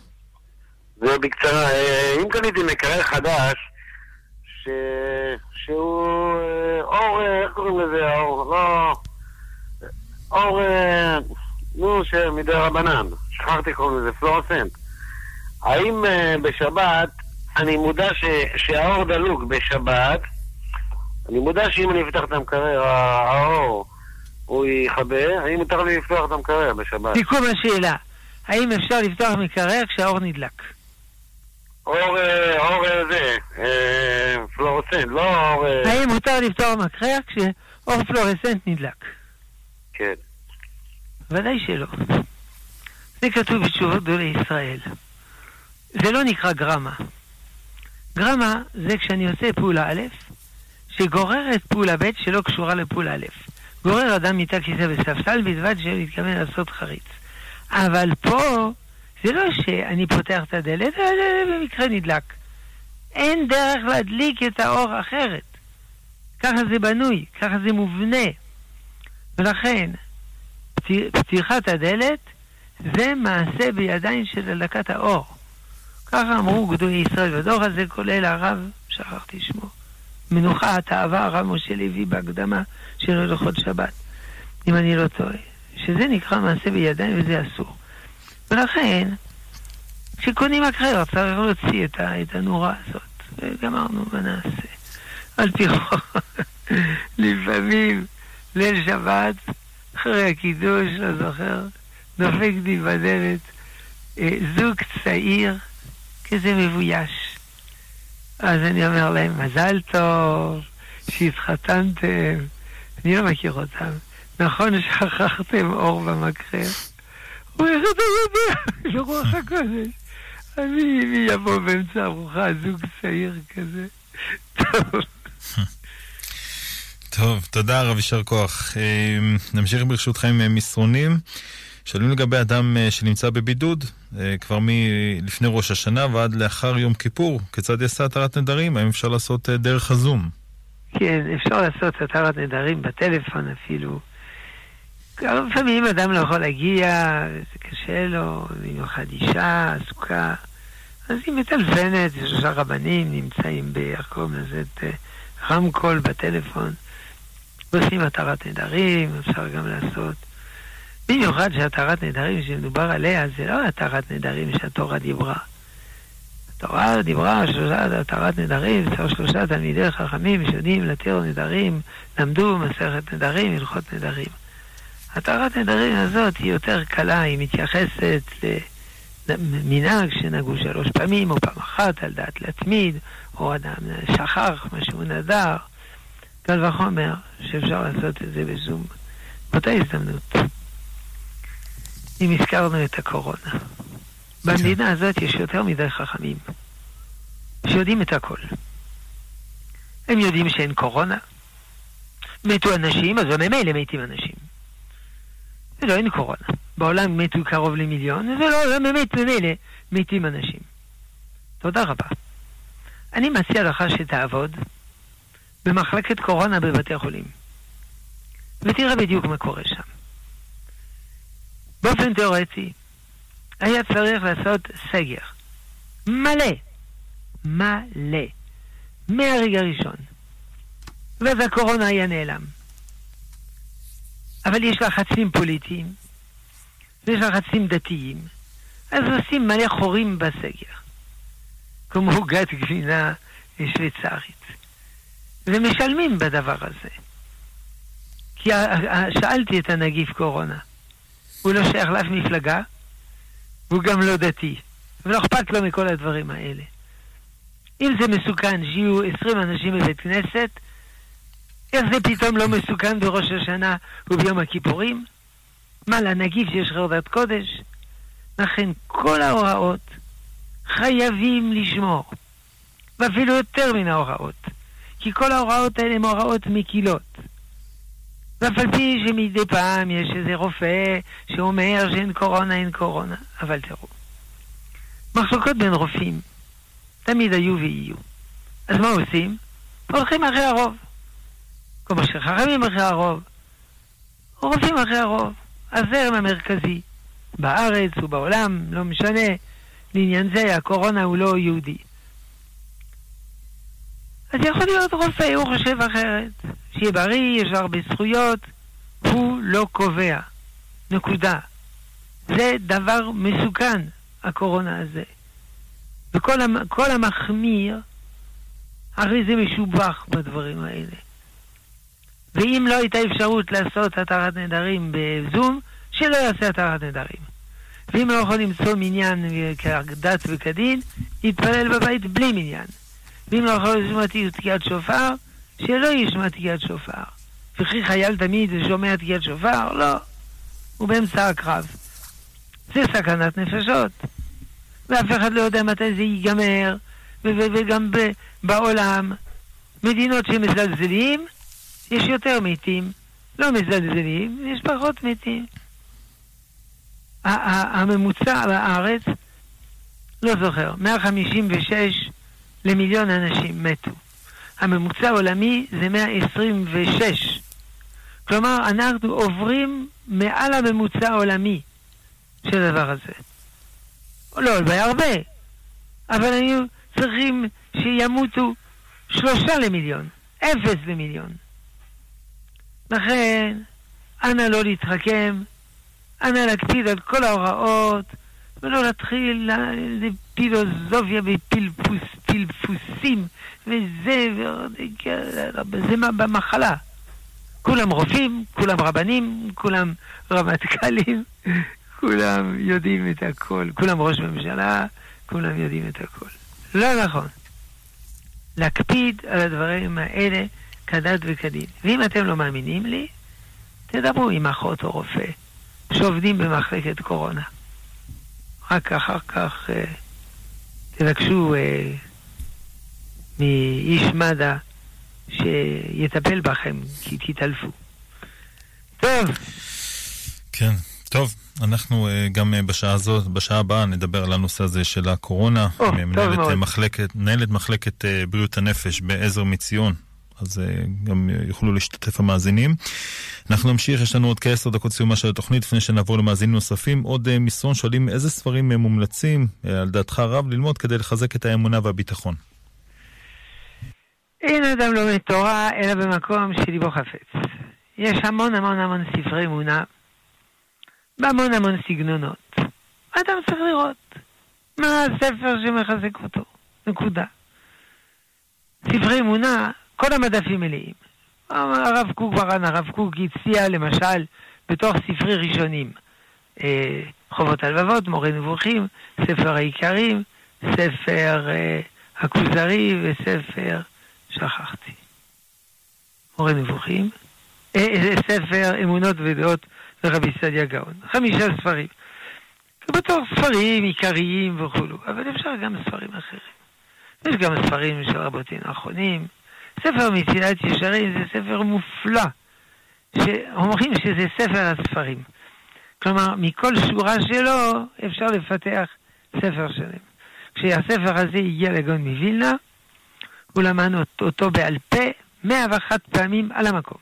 זה בקצרה. אה, אם קניתי מקרר חדש, ש... שהוא אור, איך קוראים לזה? אור, לא... אור, נו, שמדי רבנן. שכחתי קוראים לזה, פלורסנט. האם בשבת, אני מודע ש, שהאור דלוק בשבת, אני מודע שאם אני אפתח את המקרר, האור, הוא יכבה, האם מותר לי לפתוח את המקרר בשבת?
סיכום השאלה, האם אפשר לפתוח מקרר כשהאור נדלק?
אור, אה, אור אה, זה, פלורסנט, לא אור...
האם מותר לפתוח מקרר כשאור פלורסנט נדלק?
כן.
ודאי שלא. זה כתוב בתשובות גדולי ישראל. זה לא נקרא גרמה. גרמה זה כשאני עושה פעולה א', שגוררת פעולה ב' שלא קשורה לפעולה א'. גורר אדם מיטה כיסא וספסל בלבד שהוא מתכוון לעשות חריץ. אבל פה זה לא שאני פותח את הדלת, במקרה נדלק. אין דרך להדליק את האור אחרת. ככה זה בנוי, ככה זה מובנה. ולכן, פתיחת הדלת זה מעשה בידיים של הדלקת האור. ככה אמרו גדולי ישראל בדור הזה, כולל הרב, שכחתי שמו, מנוחה, התאווה, הרב משה לוי בהקדמה של הלכות שבת, אם אני לא טועה, שזה נקרא מעשה בידיים וזה אסור. ולכן, כשקונים הקריאות צריך להוציא את, את הנורה הזאת, וגמרנו, מה נעשה? על פי חוק, לפעמים ליל שבת, אחרי הקידוש, לא זוכר, דופק לי בדלת אה, זוג צעיר, כזה מבויש. אז אני אומר להם, מזל טוב, שהתחתנתם. אני לא מכיר אותם. נכון שכחתם אור במקרר? הוא איך אתה יודע? לרוח הקודש. מי, מי יבוא באמצע ארוחה, זוג צעיר כזה? טוב.
טוב, תודה רב, יישר כוח. אה, נמשיך ברשותך עם אה, מסרונים. שואלים לגבי אדם אה, שנמצא בבידוד, כבר מלפני ראש השנה ועד לאחר יום כיפור, כיצד יעשה התרת נדרים? האם אפשר לעשות דרך הזום?
כן, אפשר לעשות התרת נדרים בטלפון אפילו. לפעמים אדם לא יכול להגיע, זה קשה לו, במיוחד אישה, עסוקה. אז היא מטלפנת, שלושה רבנים נמצאים, ב... איך קוראים לזה? רמקול בטלפון. עושים התרת נדרים, אפשר גם לעשות. במיוחד שהתרת נדרים שמדובר עליה זה לא התרת נדרים שהתורה דיברה. התורה דיברה שלושה התרת נדרים, שלושה תלמידי חכמים שיודעים להתיר נדרים, למדו מסכת נדרים, הלכות נדרים. התרת נדרים הזאת היא יותר קלה, היא מתייחסת למנהג שנגעו שלוש פעמים או פעם אחת על דעת להתמיד, או אדם שכח מה שהוא נדר. קל וחומר שאפשר לעשות את זה בזום. באותה הזדמנות, אם הזכרנו את הקורונה, במדינה הזאת יש יותר מדי חכמים שיודעים את הכל. הם יודעים שאין קורונה. מתו אנשים, אז ממילא מתים אנשים. לא אין קורונה. בעולם מתו קרוב למיליון, זה לא, באמת ממילא מתים אנשים. תודה רבה. אני מציע לך שתעבוד במחלקת קורונה בבתי החולים. ותראה בדיוק מה קורה שם. באופן תיאורטי, היה צריך לעשות סגר. מלא. מלא. מהרגע הראשון. ואז הקורונה היה נעלם. אבל יש לחצים פוליטיים, ויש לחצים דתיים, אז עושים מלא חורים בסגר. כמו עוגת גבינה שוויצרית. ומשלמים בדבר הזה. כי שאלתי את הנגיף קורונה. הוא לא שייך לאף מפלגה, והוא גם לא דתי. ולא אכפת לו מכל הדברים האלה. אם זה מסוכן שיהיו 20 אנשים בבית כנסת, איך זה פתאום לא מסוכן בראש השנה וביום הכיפורים? מה, לנגיף שיש חרדת קודש? לכן כל ההוראות חייבים לשמור, ואפילו יותר מן ההוראות. כי כל ההוראות האלה הן הוראות מקילות. ואף על פי שמדי פעם יש איזה רופא שאומר שאין קורונה, אין קורונה. אבל תראו, מחלוקות בין רופאים תמיד היו ויהיו. אז מה עושים? הולכים אחרי הרוב. כמו שחכמים אחרי הרוב, רופאים אחרי הרוב. הזרם המרכזי, בארץ ובעולם, לא משנה, לעניין זה הקורונה הוא לא יהודי. אז יכול להיות רופא, הוא חושב אחרת. שיהיה בריא, יש לו הרבה זכויות, הוא לא קובע. נקודה. זה דבר מסוכן, הקורונה הזה. וכל המחמיר, הרי זה משובח בדברים האלה. ואם לא הייתה אפשרות לעשות התרת נדרים בזום, שלא יעשה התרת נדרים. ואם לא יכול למצוא מניין כדת וכדין, יתפלל בבית בלי מניין. ואם לא יכול לשמוע תקיעת שופר, שלא ישמע תקיעת שופר. וכי חייל תמיד שומע תקיעת שופר? לא. הוא באמצע הקרב. זה סכנת נפשות. ואף אחד לא יודע מתי זה ייגמר, וגם בעולם, מדינות שמזלזלים, יש יותר מתים. לא מזלזלים, יש פחות מתים. הממוצע בארץ, לא זוכר, 156 למיליון אנשים מתו. הממוצע העולמי זה 126. כלומר, אנחנו עוברים מעל הממוצע העולמי של הדבר הזה. לא הרבה, אבל היו צריכים שימותו שלושה למיליון, אפס למיליון. לכן, אנא לא להתחכם, אנא להקפיד על כל ההוראות, ולא להתחיל לפילוסופיה ופלפוסים, וזה, וזה במחלה. כולם רופאים, כולם רבנים, כולם רמטכ"לים, כולם יודעים את הכל, כולם ראש ממשלה, כולם יודעים את הכל. לא נכון. להקפיד על הדברים האלה כדת וכדין. ואם אתם לא מאמינים לי, תדברו עם אחות או רופא שעובדים במחלקת קורונה. רק אחר כך אה, תבקשו אה, מאיש מד"א שיטפל בכם, כי תתעלפו. טוב.
כן, טוב. אנחנו uh, גם uh, בשעה הזאת, בשעה הבאה, נדבר על הנושא הזה של הקורונה.
Oh, מנהלת,
מחלקת, מנהלת מחלקת uh, בריאות הנפש בעזר מציון, אז uh, גם יוכלו להשתתף המאזינים. אנחנו נמשיך, יש לנו עוד כעשר דקות סיומה של התוכנית, לפני שנעבור למאזינים נוספים. עוד uh, מסרון שואלים איזה ספרים מומלצים, uh, על דעתך רב, ללמוד כדי לחזק את האמונה והביטחון.
אין אדם לומד תורה, אלא במקום שליבו חפץ. יש המון המון המון ספרי אמונה, בהמון המון סגנונות. אדם צריך לראות מה הספר שמחזק אותו. נקודה. ספרי אמונה, כל המדפים מלאים. הרב קוק ברן, הרב קוק הציע למשל בתוך ספרי ראשונים אה, חובות הלבבות, מורה נבוכים, ספר העיקרים, ספר אה, הכוזרי וספר, שכחתי, מורה נבוכים, אה, אה, ספר אמונות ודעות ורבי סעדיה גאון. חמישה ספרים. בתור ספרים עיקריים וכולו, אבל אפשר גם ספרים אחרים. יש גם ספרים של רבותינו האחרונים. ספר מצילת ישרים זה ספר מופלא, שאומרים שזה ספר הספרים. כלומר, מכל שורה שלו אפשר לפתח ספר שלם. כשהספר הזה הגיע לגאון מווילנה, הוא למד אותו בעל פה 101 פעמים על המקום.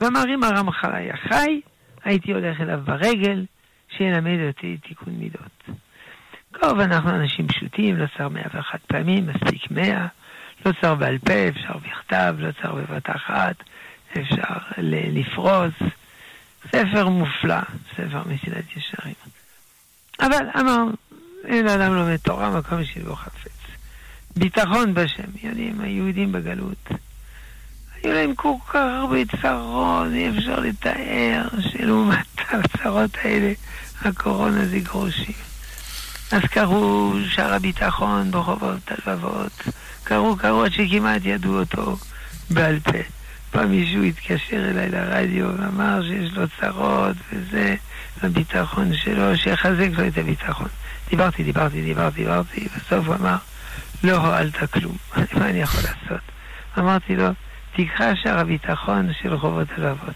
ואמר אם הרמח"ל היה חי, הייתי הולך אליו ברגל, שילמד אותי תיקון מידות. טוב, אנחנו אנשים פשוטים, לא צריך 101 פעמים, מספיק 100, לא צריך בעל פה, אפשר בכתב, לא צריך בבת אחת, אפשר לפרוס. ספר מופלא, ספר מסילת ישרים. אבל אמר, אין אדם לומד תורה, מקום שלא חפץ. ביטחון בשם, יודעים, היהודים בגלות. היו להם כל כך הרבה צרות, אי אפשר לתאר, שלעומת הצרות האלה, הקורונה זה גרושים. אז קראו שער הביטחון ברחובות הלבבות, קראו, קראו עד שכמעט ידעו אותו בעל פה. פעם מישהו התקשר אליי לרדיו ואמר שיש לו צרות וזה, הביטחון שלו, שיחזק לו את הביטחון. דיברתי, דיברתי, דיברתי, דיברתי, בסוף הוא אמר, לא הועלת כלום, מה אני יכול לעשות? אמרתי לו, תקרא שער הביטחון של רחובות הלבבות.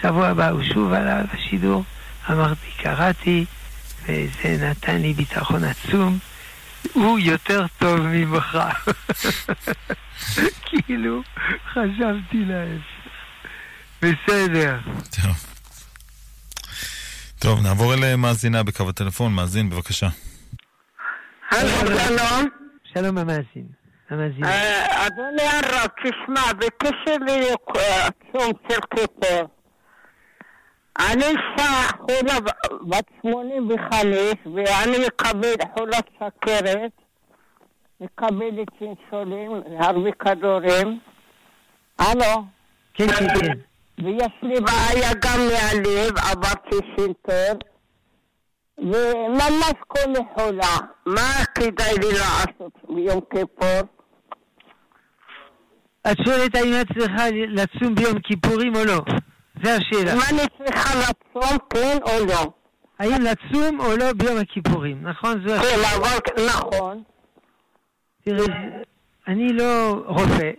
שבוע הבא הוא שוב עלה בשידור, אמרתי, קראתי, וזה נתן לי ביטחון עצום. הוא יותר טוב ממך. כאילו, חשבתי להפך. בסדר.
טוב. טוב, נעבור אל מאזינה בקו הטלפון. מאזין, בבקשה.
שלום.
שלום המאזין.
אה, אדוני הרב, תשמע, בקשר לצום של כיפור, אני חולה בת 85 ואני מקבל חולת סכרת, מקבלת אינסולין, הרבה כדורים. הלו?
כן, כן, כן.
ויש לי בעיה גם מהלב, עברתי סינטר. וממש כל חולה, מה כדאי לי לעשות ביום כיפור?
את שואלת האם את צריכה לצום ביום כיפורים או לא? זו השאלה.
אם אני צריכה לצום, כן או לא?
האם לצום או לא ביום הכיפורים, נכון? זו
השאלה. כן, אבל נכון.
תראי, אני לא רופא.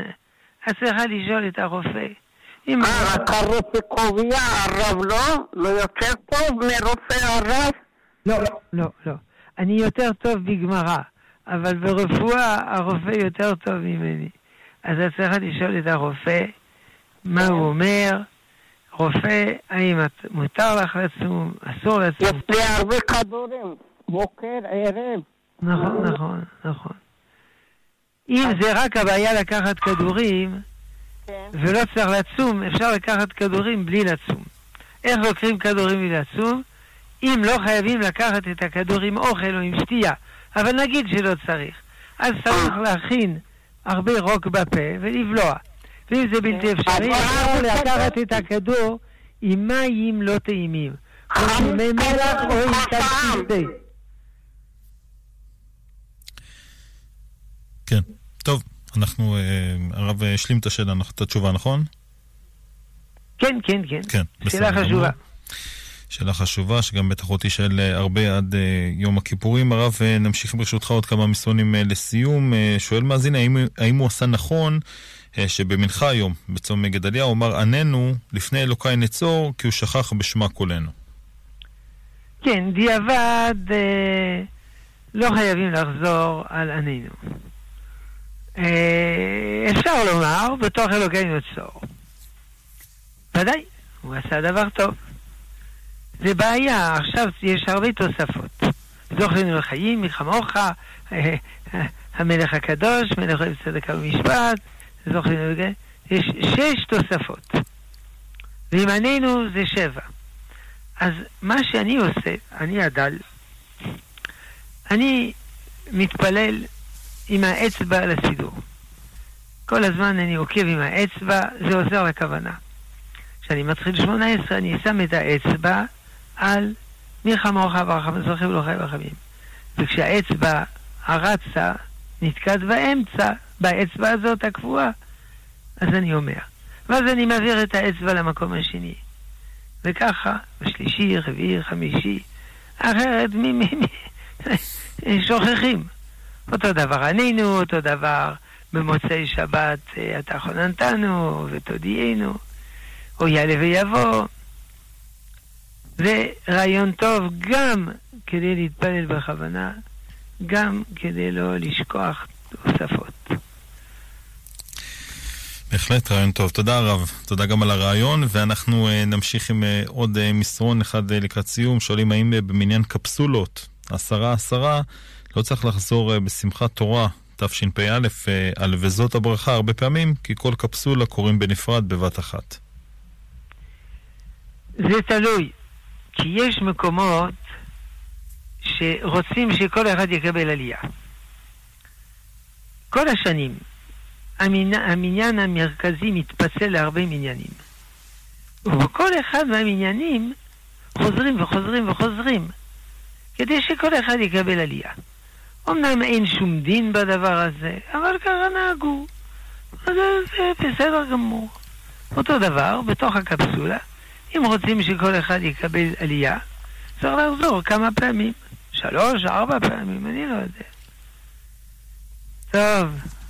את צריכה לשאול את הרופא.
אה, רק הרופא קובע, הרב לא? לא יותר טוב מרופא הרב?
לא, לא, לא. אני יותר טוב בגמרא, אבל ברפואה הרופא יותר טוב ממני. אז את צריכה לשאול את הרופא מה הוא אומר. רופא, האם מותר לך לצום, אסור לצום.
יש לי הרבה כדורים, בוקר, ערב.
נכון, נכון, נכון. אם זה רק הבעיה לקחת כדורים,
כן.
ולא צריך לצום, אפשר לקחת כדורים בלי לצום. איך לוקחים כדורים בלי לצום? אם לא חייבים לקחת את הכדור עם אוכל או עם שתייה, אבל נגיד שלא צריך, אז צריך להכין הרבה רוק בפה ולבלוע. ואם זה בלתי אפשרי, אפשר לקחת את הכדור עם מים לא טעימים. או עם מי מלח או עם תלפיסטי.
כן. טוב, אנחנו, אה, הרב השלים את השאלה, את התשובה, נכון?
כן, כן, כן.
כן,
שאלה חשובה.
שאלה חשובה, שגם בטח עוד תישאל אה, הרבה עד אה, יום הכיפורים. הרב, נמשיך ברשותך עוד כמה מסרונים לסיום. שואל מאזין, האם, האם הוא עשה נכון שבמנחה היום, בצום גדליה, הוא אמר עננו לפני אלוקיי נצור, כי הוא שכח בשמה קולנו.
כן, דיעבד אה, לא חייבים לחזור על ענינו. אה, אפשר לומר, בתוך אלוקינו צור. ודאי, הוא עשה דבר טוב. זה בעיה, עכשיו יש הרבה תוספות. זוכרנו לחיים, אה, אה, המלך הקדוש, מלך אוהב צדקה ומשפט, זוכרנו לזה. יש שש תוספות. ועם ענינו זה שבע. אז מה שאני עושה, אני הדל, אני מתפלל עם האצבע על הסידור. כל הזמן אני עוקב עם האצבע, זה עוזר לכוונה. כשאני מתחיל 18, אני שם את האצבע על מי חמורך ולא חי ברחמים. וכשהאצבע הרצה נתקעת באמצע, באצבע הזאת הקבועה, אז אני אומר. ואז אני מעביר את האצבע למקום השני. וככה, בשלישי, רביעי, חמישי, אחרת מי, מי, מי, שוכחים. אותו דבר ענינו, אותו דבר במוצאי שבת אה, אתה חוננתנו ותודיענו, או יעלה ויבוא. זה רעיון טוב גם כדי להתפלל בכוונה, גם כדי לא לשכוח תוספות.
בהחלט רעיון טוב. תודה רב. תודה גם על הרעיון, ואנחנו uh, נמשיך עם uh, עוד uh, מסרון אחד uh, לקראת סיום. שואלים האם uh, במניין קפסולות, עשרה עשרה, לא צריך לחזור uh, בשמחת תורה, תשפ"א, uh, על וזאת הברכה הרבה פעמים, כי כל קפסולה קוראים בנפרד בבת אחת.
זה תלוי, כי יש מקומות שרוצים שכל אחד יקבל עלייה. כל השנים המניין, המרכזי מתפצל להרבה מניינים. ובכל אחד מהמניינים חוזרים וחוזרים וחוזרים, כדי שכל אחד יקבל עלייה. אמנם אין שום דין בדבר הזה, אבל ככה נהגו. אז זה בסדר גמור. אותו דבר, בתוך הקפסולה, אם רוצים שכל אחד יקבל עלייה, צריך לחזור כמה פעמים. שלוש, ארבע פעמים, אני לא יודע. טוב.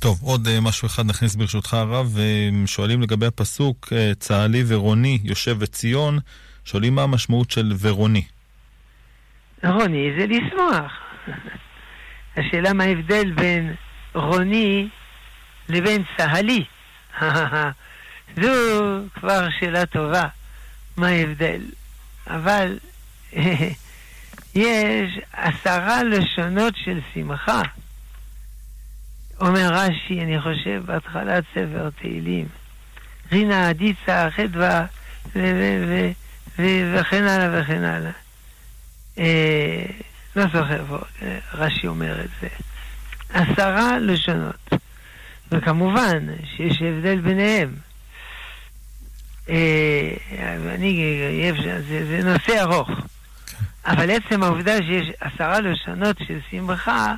טוב, עוד uh, משהו אחד נכניס ברשותך הרב, uh, שואלים לגבי הפסוק, uh, צהלי ורוני יושב בציון, שואלים מה המשמעות של ורוני.
רוני זה לשמוח. השאלה מה ההבדל בין רוני לבין צהלי. זו כבר שאלה טובה, מה ההבדל. אבל יש עשרה לשונות של שמחה. אומר רש"י, אני חושב, בהתחלת ספר תהילים, רינה, עדיצה, חדווה, וכן הלאה וכן הלאה. אה, לא זוכר פה, רש"י אומר את זה. עשרה לשונות. וכמובן שיש הבדל ביניהם. אה, אני, זה, זה נושא ארוך. אבל עצם העובדה שיש עשרה לשונות של שמחה,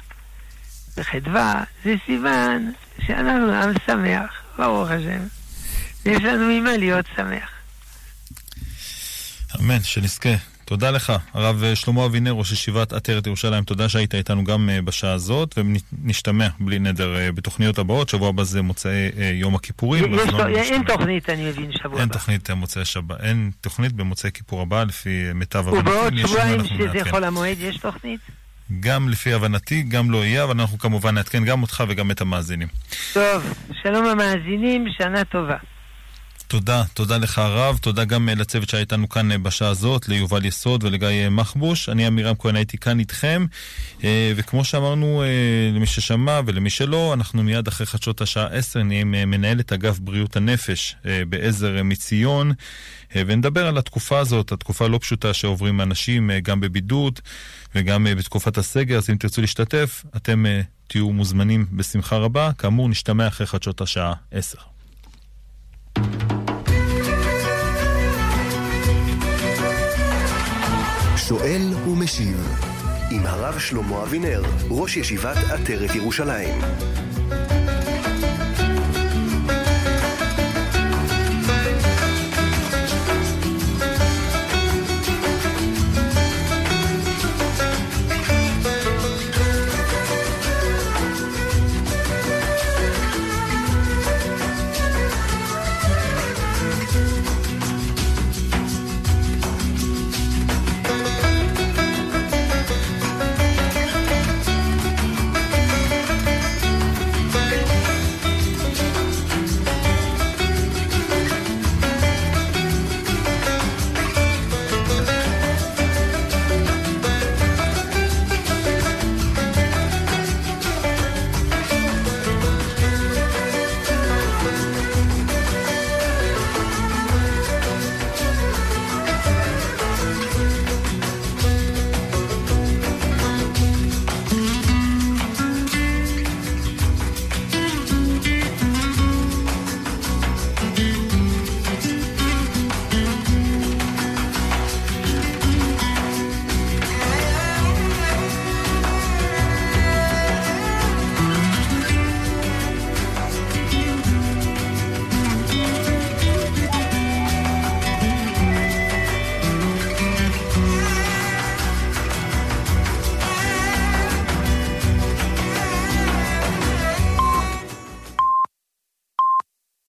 וחדווה זה סימן שאנחנו עם שמח, ברוך השם. ויש לנו ממה להיות שמח.
אמן, שנזכה. תודה לך, הרב שלמה אבינר, ראש ישיבת עטרת ירושלים, תודה שהיית איתנו גם בשעה הזאת, ונשתמע בלי נדר בתוכניות הבאות, שבוע הבא זה מוצאי יום הכיפורים.
יש, לא אין תוכנית, אני מבין, שבוע
אין
הבא.
תוכנית מוצאי שבת, אין תוכנית במוצאי כיפור הבא, לפי מיטב הבנתי.
ובעוד שבועיים שזה. חול המועד יש תוכנית?
גם לפי הבנתי, גם לא יהיה, אבל אנחנו כמובן נעדכן גם אותך וגם את המאזינים.
טוב, שלום המאזינים, שנה טובה.
תודה, תודה לך הרב, תודה גם אה, לצוות שהיה איתנו כאן אה, בשעה הזאת, ליובל יסוד ולגיא אה, מחבוש. אני עמירם כהן הייתי כאן איתכם, וכמו שאמרנו למי ששמע ולמי שלא, אנחנו מיד אחרי חדשות השעה 10 נהיה עם מנהלת אגף בריאות הנפש בעזר מציון, ונדבר על התקופה הזאת, התקופה הלא פשוטה שעוברים אנשים גם בבידוד וגם בתקופת הסגר, אז אם תרצו להשתתף, אתם תהיו מוזמנים בשמחה רבה. כאמור, נשתמע אחרי חדשות השעה 10.
שואל ומשיב עם הרב שלמה אבינר, ראש ישיבת עטרת ירושלים.